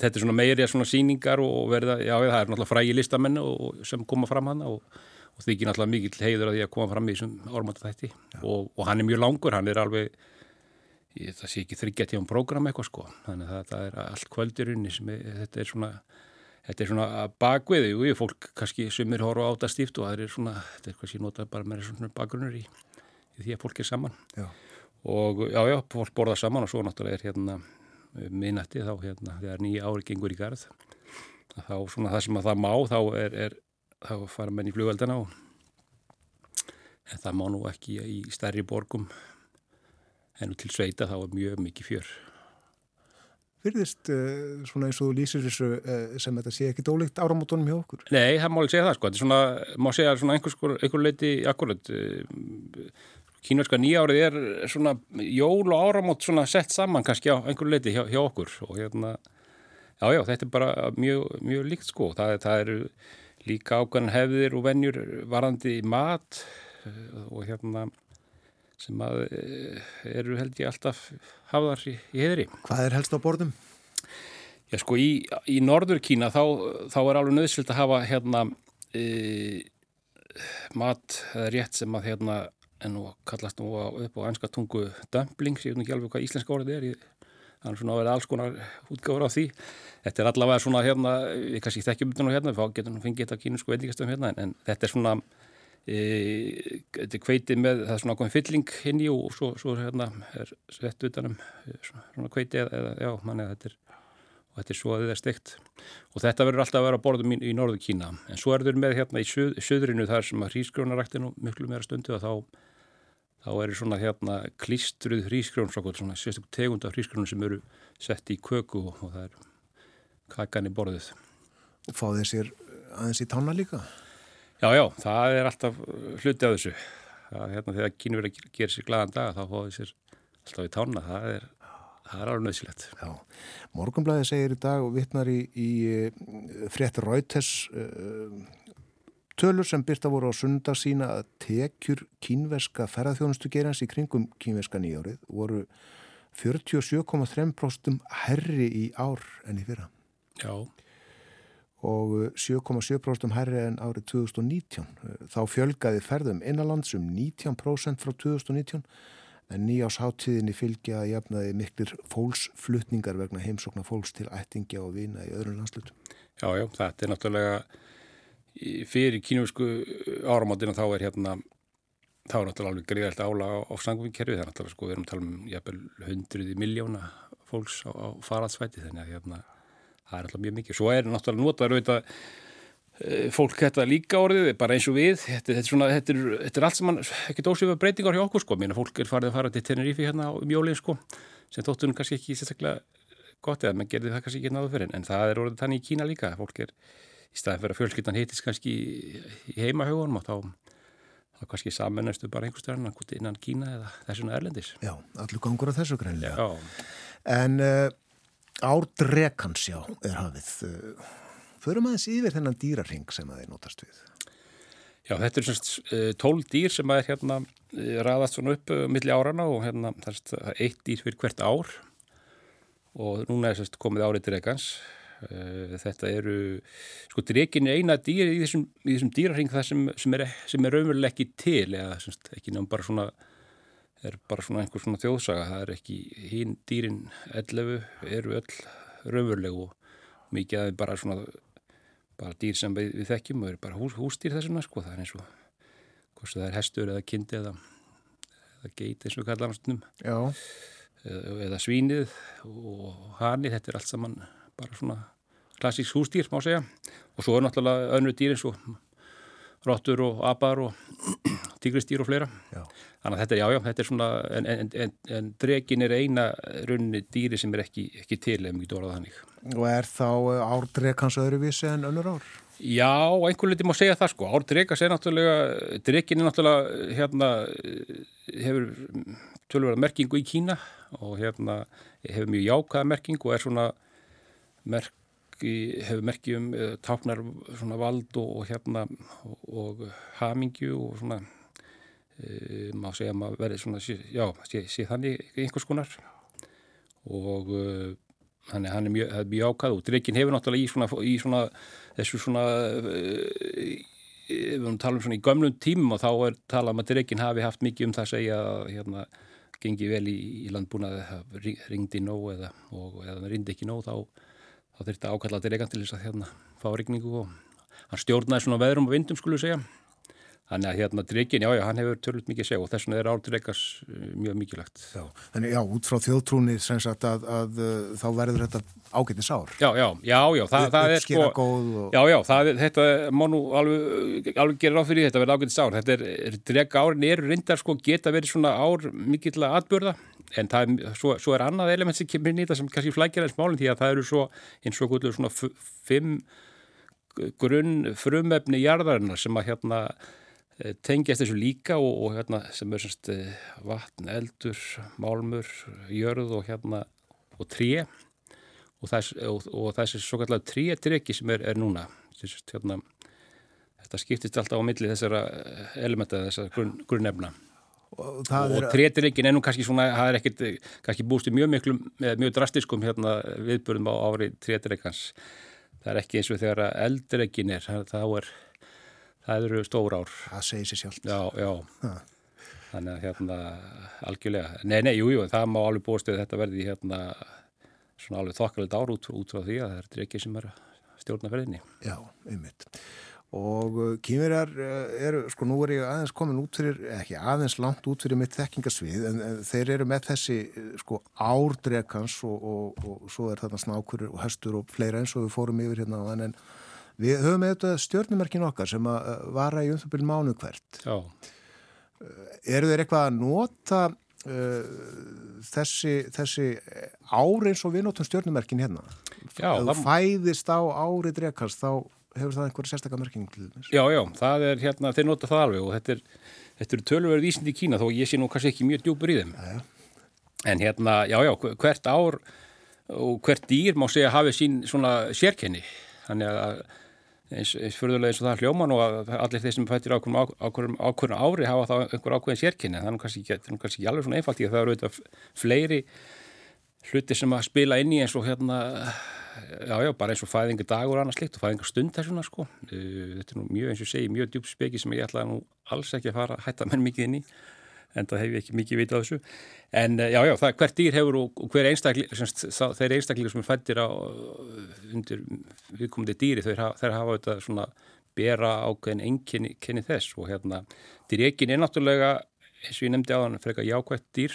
þetta er svona meiri svona síningar og verða, já, það er náttúrulega frægi listamenn sem koma fram hann og, og því ekki náttúrulega mikill heiður að því að koma fram í þessum áramótatætti og, og hann er mjög langur, hann er alveg ég, það sé ekki þryggja tíum program eitthvað sko, þannig að það er allt kvöldirunni sem er, þetta er svona Þetta er svona bakvið, ég fólk kannski sumir horfa á þetta stíft og það er svona, þetta er kannski notað bara með svona bakgrunnur í, í því að fólk er saman. Já. Og já, já, fólk borða saman og svo náttúrulega er hérna minnætti þá hérna, þegar nýja ári gengur í garð. Þá svona það sem að það má, þá er, er þá fara menn í flugveldana og en það má nú ekki í stærri borgum en til sveita þá er mjög mikið fjör Fyrðist uh, svona eins og lýsir þessu uh, sem þetta sé ekki dólíkt áramótonum hjá okkur? Nei, það má alveg segja það sko. Þetta er svona, má segja svona einhver leiti akkurat. Kínverska nýjárið er svona jól og áramót svona sett saman kannski á einhver leiti hjá, hjá okkur og hérna, já já, þetta er bara mjög, mjög líkt sko. Það, það eru líka ákvæðan hefðir og vennjur varandi mat og hérna sem að eru held ég alltaf hafðar í, í heðri. Hvað er helst á borðum? Já sko í, í norður Kína þá, þá er alveg nöðsvilt að hafa hérna e, mat eða rétt sem að hérna en nú kallast nú upp á ennska tungu dumplings, ég veit ekki alveg hvað íslenska orðið er, ég, hann er svona að vera alls konar útgáður á því þetta er allavega svona hérna við kannski þekkjum þetta nú hérna, við getum fengið þetta á kínusku veitingastöðum hérna, en, en þetta er svona þetta er kveitið með það er svona komið fylling inn í og svo, svo hérna er sett utanum svona kveitið eða, já, manni þetta er og þetta er svo að það er steikt. Og þetta verður alltaf að vera að borðum í, í norðu Kína. En svo er þau með hérna í söð, söðrinu þar sem að hrísgrjónaræktinu miklu meira stundu og þá, þá er svona hérna klistruð hrísgrjón svona sérstaklega tegund af hrísgrjónum sem eru sett í köku og, það er kakan í borðið. Og fá þeir sér aðeins í tanna líka? Já, já, það er alltaf hluti af þessu það, hérna, þegar að gera sér glæðan dag þá þeir sér alltaf í tanna það er Það er alveg nöðsilegt. Já, Morgonblæði segir í dag og vittnar í, í eh, fréttur Rauters uh, tölur sem byrta voru á sunda sína að tekjur kínverska ferðarþjónustu gerans í kringum kínverska nýjárið voru 47,3% herri í ár enn í fyrra. Já. Og 7,7% herri enn árið 2019. Þá fjölgaði ferðum innanlands um 19% frá 2019 en nýjásháttíðinni fylgja að jafnaði miklir fólksflutningar vegna heimsokna fólks til ættingja og vina í öðrum landslutum. Já, já, þetta er náttúrulega fyrir kínusku áramáttina þá er hérna þá er náttúrulega alveg greiðalt ála á, sangumkerfi, það er náttúrulega sko við erum að tala um hundruði miljóna fólks á, á faraðsvæti þannig að hérna það er náttúrulega mjög mikið. Svo er náttúrulega notaður auðvitað Eh, fólk þetta líka orðið, bara eins og við. Þetta, þetta, er, svona, þetta, er, þetta er allt sem mann ekkert ósöfu breytingar hjá okkur sko, mér fólk er farið að fara til Tenerife hérna um jólinn sko sem þóttunum kannski ekki sérstaklega gott eða menn gerði það kannski ekki náðu fyrir en það er orðið þannig í Kína líka, fólk er í staðin fyrir að fjölskyttan hitist kannski í heimahögunum og þá þá kannski samanæstu bara einhverstörn innan Kína eða þessuna erlendis. Já, allur gangur á þessu greinlega En uh, árdrekans já er hafið uh, Förum aðeins yfir þennan dýrarhing sem að þið notast við. Já, þetta er svona eh, tól dýr sem að er hérna eh, ræðast svona upp milli árana og hérna það er eitt dýr fyrir hvert ár og núna er sérst komið árið dregans. Uh, þetta eru, sko dregin er eina dýr í þessum, í þessum dýrarhing það sem, sem er, er raunveruleg ekki til eða semst, ekki nefnum bara svona er bara svona einhver svona þjóðsaga. Það er ekki, hín dýrin 11 eru öll raunveruleg og mikið að bara svona bara dýr sem við, við þekkjum og eru bara hús, húsdýr þessuna sko, það er eins og hvort það er hestur eða kindi eða, eða geit eins og kallar eða, eða svínið og hani, þetta er allt saman bara svona klassíks húsdýr má segja. Og svo er náttúrulega önru dýr eins og róttur og apar og tigristýr og fleira já. þannig að þetta er, já, já, þetta er svona en, en, en, en dregin er eina runni dýri sem er ekki, ekki til ef mjög dórað þannig Og er þá eh, árdrekans öðruvísi en önnur ár? Já, einhver liti má segja það sko. Árdrekas er náttúrulega, drekin er náttúrulega, hérna, hefur tölverða merkingu í Kína og hérna hefur mjög jákaða merkingu og er svona merki, hefur merkjum táknar svona vald og, og hérna og, og hamingju og svona e, má segja að maður verði svona, já, sé, sé þannig einhvers konar. Og að hann er mjög, mjög ákað og Drekkin hefur náttúrulega í svona, í svona þessu svona eh, við höfum talað um svona í gömlum tímum og þá er talað um að Drekkin hafi haft mikið um það að segja hérna gengi vel í, í landbúnaði að ringdi nóg eða, og eða ringdi ekki nóg þá, þá þurfti að ákalla Drekkan til þess að hérna fá ringningu og hann stjórnaði svona veðrum og vindum skulum segja Þannig að hérna drekkin, já, já, hann hefur törlut mikið seg og þess vegna er áldreikars uh, mjög mikilvægt. Já, þannig já, út frá þjóðtrúni sem sagt að, að, að uh, þá verður þetta ágættis ár. Já, já, já, já, það, það er sko, og... já, já, það, þetta má nú alveg, alveg gera ráð fyrir þetta verður ágættis ár. Þetta er, drekka árin eru reyndar sko geta verið svona ár mikill að atbörða en það svo, svo er annað element sem kemur þetta sem kannski flækjar eins málinn því að það eru svo eins og svona fimm grunn frumefni jarðarinnar sem að hérna Eh, tengjast þessu líka og, og hérna sem er semst eh, vatn, eldur, málmur, jörð og hérna og tré. Og, þess, og, og þessi svo kallar trétreki sem er, er núna Sist, hérna, þetta skiptist alltaf á milli þessara eh, elementa þessara grunn, grunnefna og, og trétrekin er nú kannski svona það er ekkert, kannski búst í mjög miklu mjög drastiskum hérna viðbörðum á ári trétrekans það er ekki eins og þegar eldrekin er þá er það eru stór ár. Það segir sér sjálf. Já, já. Ha. Þannig að hérna algjörlega, nei, nei, jújú, jú, það má alveg búist við þetta verði hérna svona alveg þokkalegt ár út, út frá því að það er drekið sem er stjórnaferðinni. Já, einmitt. Og uh, kýmverjar uh, eru, sko nú er ég aðeins komin út fyrir, ekki aðeins langt út fyrir mitt þekkingasvið, en, þeir eru með þessi uh, sko árdrekans og, og, og, og svo er þarna snákur og höstur og fleira eins og við fórum yfir hérna á þann en við höfum eitthvað stjórnumerkin okkar sem að vara í umþjóðbíl mánu hvert. Já. Eru þeir eitthvað að nota uh, þessi, þessi ár eins og við notum stjórnumerkin hérna? Já. Þú fæðist á ári drekans þá hefur það einhverja sérstakka merking til þess? Já, já, það er hérna, þeir nota það alveg og þetta er, þetta er tölverið vísind í Kína þó ég sé nú kannski ekki mjög djúpur í þeim. Já. En hérna, já, já, hvert ár og hvert dýr má segja hafi sín svona sérkenni. Þannig að eins, eins fyrðulega eins og það hljóman og að allir þeir sem fættir ákveðum, ákveðum, ákveðum ári hafa þá einhver ákveðin sérkenni. Það er nú kannski ekki, er kannski ekki alveg svona einfalt í að það eru auðvitað fleiri hluti sem að spila inn í eins og hérna já, já, bara eins og fæðingu dagur og annað slikt og fæðingu stund þessuna sko. Þetta er nú mjög, eins og segi, mjög djúb speki sem ég ætla nú alls ekki að fara að hætta mér mikið inn í, en það hef ég ekki mikið vitað þessu. En já, já, það, hvert dýr hefur og, og hver einstakling, þeir einstaklingar sem er fættir á undir viðkomandi dýri, þeir, þeir hafa auðvitað svona bera ákveðin enginni þess og hérna, dýrjekin er náttúrulega, eins og ég nefndi á þann, frekar jákvægt dýr,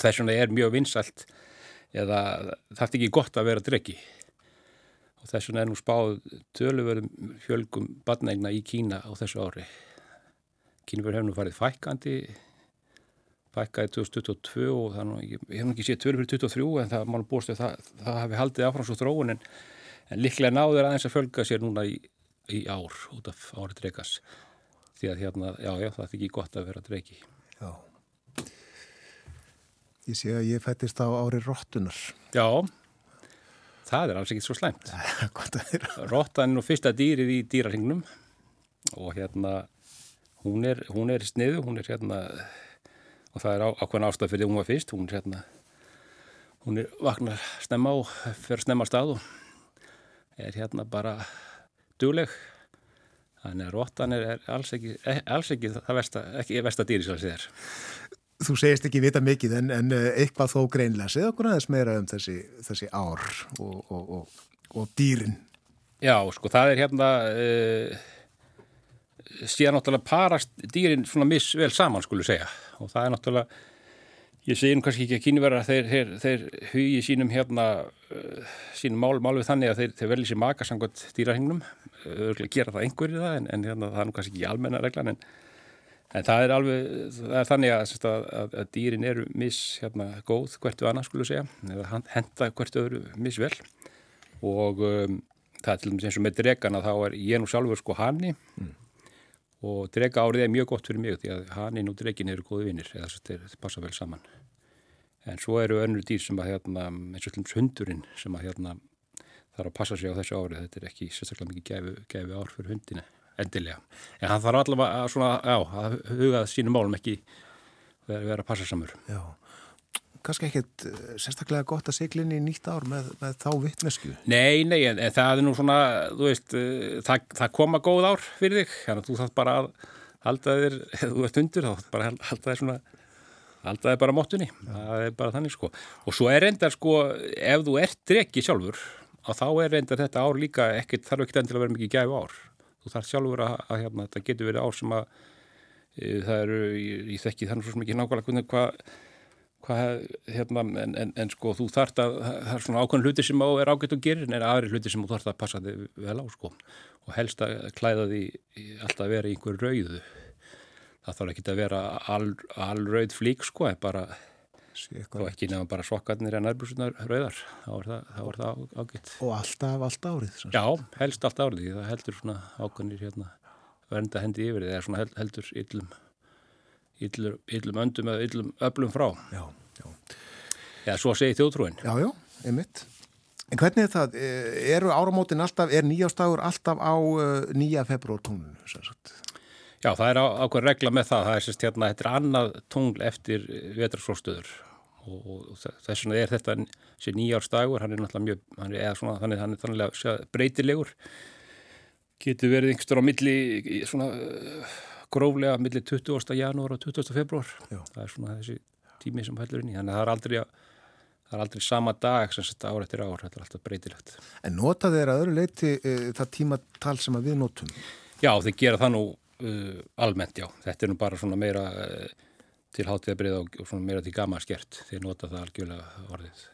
þess vegna er mjög vinsalt eða það er ekki gott að vera drekki og þess vegna er nú spáð töluverðum fjölgum badnægna í Kína á þessu ári. Kínverður hefur nú farið fækandi fækkaði 2022 og það nú, ég hef ekki séð tölur fyrir 2023 en það mánu búist að það, það hefði haldið áfram svo þróun en, en líklega náður aðeins að fjölga sér núna í, í ár út af árið drekas því að hérna, já, já, það er ekki gott að vera drekki Já Ég sé að ég fættist á ári róttunar. Já, það er alls ekkit svo slæmt. Róttan er nú fyrsta dýrið í dýraringnum og hérna hún er, hún er sniðu, hún er hérna og það er ákveðin ástæð fyrir hún var fyrst, hún er hérna hún er vaknar snemma og fer snemma stað og er hérna bara dugleg þannig að róttan er, er alls ekki, alls ekki það versta, ekki versta dýri sem það séður. Þú segist ekki vita mikið en, en eh, eitthvað þó greinlega. Segð okkur aðeins meira um þessi, þessi ár og, og, og, og dýrin. Já, sko, það er hérna uh, síðan náttúrulega parast dýrin svona misvel saman, skulle segja. Og það er náttúrulega, ég segi nú kannski ekki að kynverða þeir, þeir, þeir hugi sínum hérna, uh, sínum málum alveg þannig að þeir, þeir velji sér makasangot dýrahengnum. Örgulega gera það einhverju það en, en hérna, það er nú kannski ekki almenna reglan en En það er alveg, það er þannig að, að, að, að dýrin eru mis hérna, góð hvert við annars skulle segja, eða henda hvert öðru misvel og um, það er til dæmis eins og með dregana þá er ég nú sjálfur sko hanni mm. og drega árið er mjög gott fyrir mig því að hannin og dregin eru góði vinnir eða þetta passa vel saman. En svo eru önnur dýr sem að hérna, eins og hlums hundurinn sem að hérna þarf að passa sig á þessu árið, þetta er ekki sérstaklega mikið gefi, gefi ár fyrir hundina endilega. En hann þarf allavega að, svona, já, að hugað sínum málum ekki vera að passa samur. Já, kannski ekkert sérstaklega gott að segla inn í nýtt ár með, með þá vittnesku. Nei, nei, en, en það er nú svona, þú veist, það, það koma góð ár fyrir þig, þannig að þú þarf bara að halda þér, þú ert undur, þá bara halda þér svona, halda þér bara móttunni, það er bara þannig sko. Og svo er reyndar sko, ef þú ert drekki sjálfur, að þá er reyndar þetta ár líka ekkert, þarf ekkert endilega að vera mikið gæfu ár þú þarf sjálfur að, að hérna, þetta getur verið ár sem að e, það eru, ég, ég þekki þannig svo mikið nákvæmlega hvað hva, hérna, en, en, en sko þú þarf að, það er svona ákveðin hluti sem á er ágætt að gera en aðri hluti sem þú þarf að passa þig vel á sko. Og helst að klæða því alltaf að vera í einhver rauðu. Það þarf ekki að vera all, all rauð flík sko, en bara og ekki nefnum bara svokkarnir en nærbúsunar rauðar, þá er það, er það ágætt. Og alltaf allt árið? Já, helst allt árið, það heldur svona ákvæmnir hérna vernda hendi yfir það er svona heldur yllum yllum, yllum öndum eða yllum öflum frá. Já, já. Já, svo segi þjóðtrúin. Já, já, einmitt. En hvernig er það, eru áramótin alltaf, er nýjástagur alltaf á uh, nýja februar tónunu, sér sagt? Já, það er ákveð regla með það, það er sérst hérna, þetta er annað tungl eftir vetrarsóstöður og, og þess vegna er þetta sér nýjárstagur, hann er náttúrulega mjög, hann er eða svona, hann er, þannig breytilegur, getur verið einhverstur á milli, svona gróflega milli 20. janúar og 20. februar, Já. það er svona þessi tími sem hættur inn í, þannig að það er aldrei að, það er aldrei sama dag sem þetta ár eftir ár, þetta er alltaf breytilegt. En nota þeir að öðru leiti uh, það tímatal sem að við notum? Já, þeir gera það nú uh, almennt, já. Þetta er nú bara svona meira uh, til hátíðabrið og, svona meira til gama skert. Þeir nota það algjörlega orðið.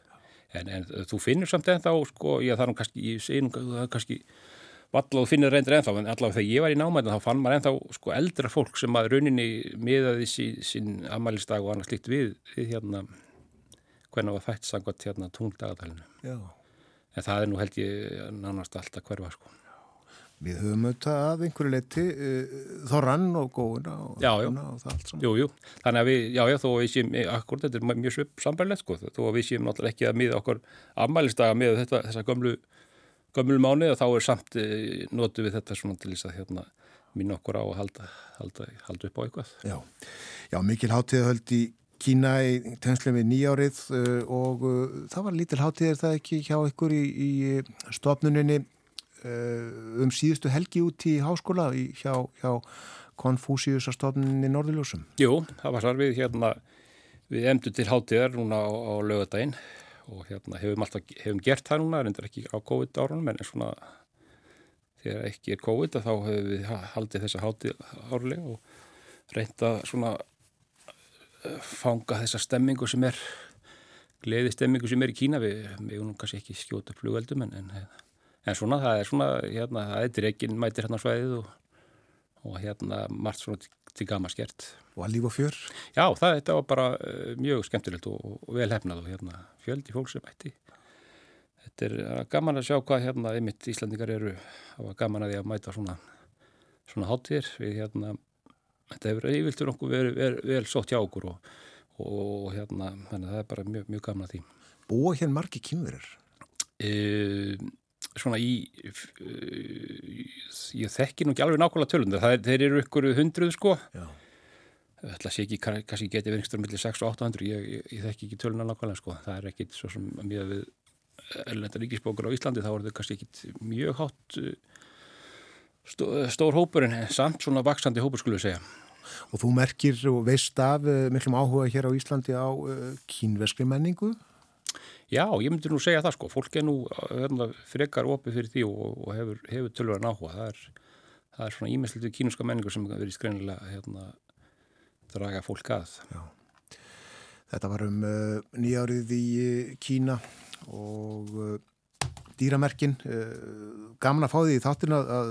En, en þú finnur samt ennþá, sko, það er nú kannski, ég segi nú það er kannski valla og finnir reyndir ennþá, en allavega þegar ég var í námæðin þá fann maður ennþá sko eldra fólk sem að rauninni miðaði sín, sín ammælistag og annars líkt við, við hérna hvernig var fætt sangvært hérna tungdagatalinu. Já. En það er nú held ég nánast alltaf hverfa sko. Við höfum auðvitað að einhverju leiti uh, þorrann og góðuna og, já, já. og það allt saman. Jú, jú. Þannig að við, já, já, þó að við séum, akkur, þetta er mjög sambarlegt sko, þó að við séum náttúrulega ekki að miða okkur ammælistaga með þetta, þessa gömlu, gömlu mánu og þá er samt eh, notu við þetta svona til þess að hérna minna okkur á að halda, halda, halda upp á eitthvað. Já, já mikil hátíðahöld í Kína í tenslu með nýjárið og það var lítil hátíð er það ekki hjá ykkur í, í stofnuninni um síðustu helgi út í háskóla hjá, hjá Konfúsiusastofnuninni Norðurljósum. Jú, það var svar við hérna, við emdu til hátíðar núna á, á lögadaginn og hérna hefum alltaf, hefum gert það núna, reyndar ekki á COVID árunum en svona þegar ekki er COVID þá hefum við haldið þessa hátíð árlega og reynda svona fanga þessa stemmingu sem er gleði stemmingu sem er í Kína við meðum kannski ekki skjóta flugveldum en, en, en svona það er svona hérna, það er dregin mætir hérna svæðið og, og hérna margt svona til, gama skert og að líf og fjör já það þetta var bara uh, mjög skemmtilegt og, og vel hefnað og hérna fjöldi fólk sem mætti þetta er uh, gaman að sjá hvað hérna einmitt Íslandingar eru það var gaman að því að mæta svona svona háttir við hérna þetta hefur fyrir okkur verið vel, sótt hjá okkur og, og hérna, að það er bara mjög, mjög gamla því. Búa hér margi kynverir? E, svona í, e, ég þekki nú ekki alveg nákvæmlega tölundar, það er, þeir eru ykkur hundruð sko. Já. Það sé ekki, kannski geti verið einhverjum millir 600 og 800, ég, ég, ég þekki ekki tölundar nákvæmlega sko. Það er ekkit svo sem mjög við erlenda ríkisbókur á Íslandi, þá er þetta kannski ekkit mjög hátt stór hópur en samt svona vaksandi hópur skulle við segja. Og þú merkir og veist af uh, miklum áhuga hér á Íslandi á uh, kínveskri menningu? Já, ég myndi nú segja það sko. Fólk er nú hérna, frekar opið fyrir því og, og hefur, hefur tölvöran áhuga. Það er, það er svona ímestlítið kínuska menningu sem verið skrænilega hérna, draga fólk að. Já. Þetta var um uh, nýjárið í Kína og dýramerkin. Gaman að fá því þáttin að, að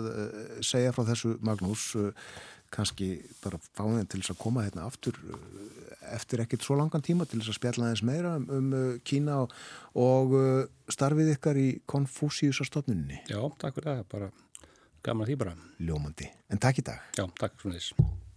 segja frá þessu Magnús kannski bara fá þeim til þess að koma hérna aftur eftir ekkert svo langan tíma til þess að spjalla aðeins meira um, um Kína og, og starfið ykkar í Konfúsiusastofnunni. Já, takk fyrir það, bara gaman að því bara. Ljómandi. En takk í dag. Já, takk fyrir þess.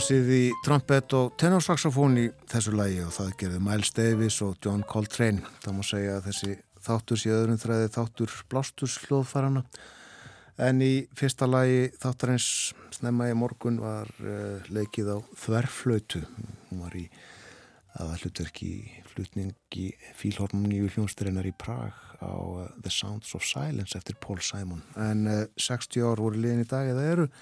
Blásið í trompet og tenorsaxofón í þessu lægi og það gerði Miles Davis og John Coltrane. Það má segja að þessi þáttur sé öðrum þræði þáttur blástus hljóðfarana en í fyrsta lægi þáttarins snemma í morgun var uh, leikið á þverflötu. Hún var í aðallutverki flutningi fílhormoníu hljónstreinar í Prag á uh, The Sounds of Silence eftir Paul Simon. En uh, 60 ár voru liðin í dag eða eru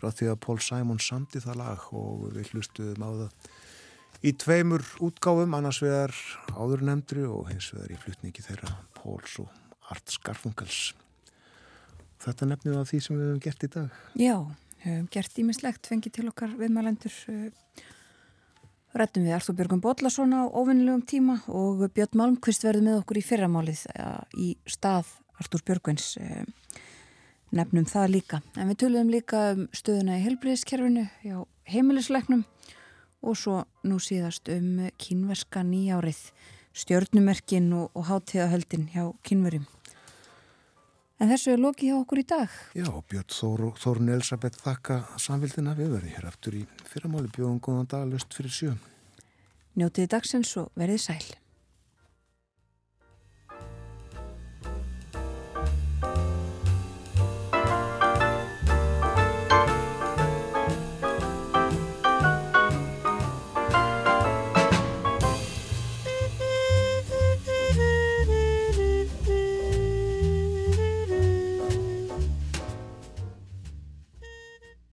frá því að Paul Simon samti það lag og við hlustuðum á það í tveimur útgáfum, annars vegar áður nefndri og hins vegar í flutningi þeirra Pauls og Art Skarfungals. Þetta nefnir það því sem við hefum gert í dag. Já, hefum gert ímislegt, fengið til okkar viðmælendur. Eh, Rættum við Artur Björgum Bodlason á ofinnilegum tíma og Björn Malmqvist verði með okkur í fyrramálið í stað Artur Björgvins eh, nefnum það líka. En við töluðum líka um stöðuna í helbriðiskerfinu hjá heimilisleiknum og svo nú síðast um kínverska nýjárið, stjörnumerkin og, og hátíðahöldin hjá kínverjum. En þessu er lokið hjá okkur í dag. Já, Björn Þór, Þórun Elisabeth þakka samvildina við verðum hér aftur í fyrramáli bjóðum góðan dag löst fyrir sjö. Njótiði dagsins og verðið sæl.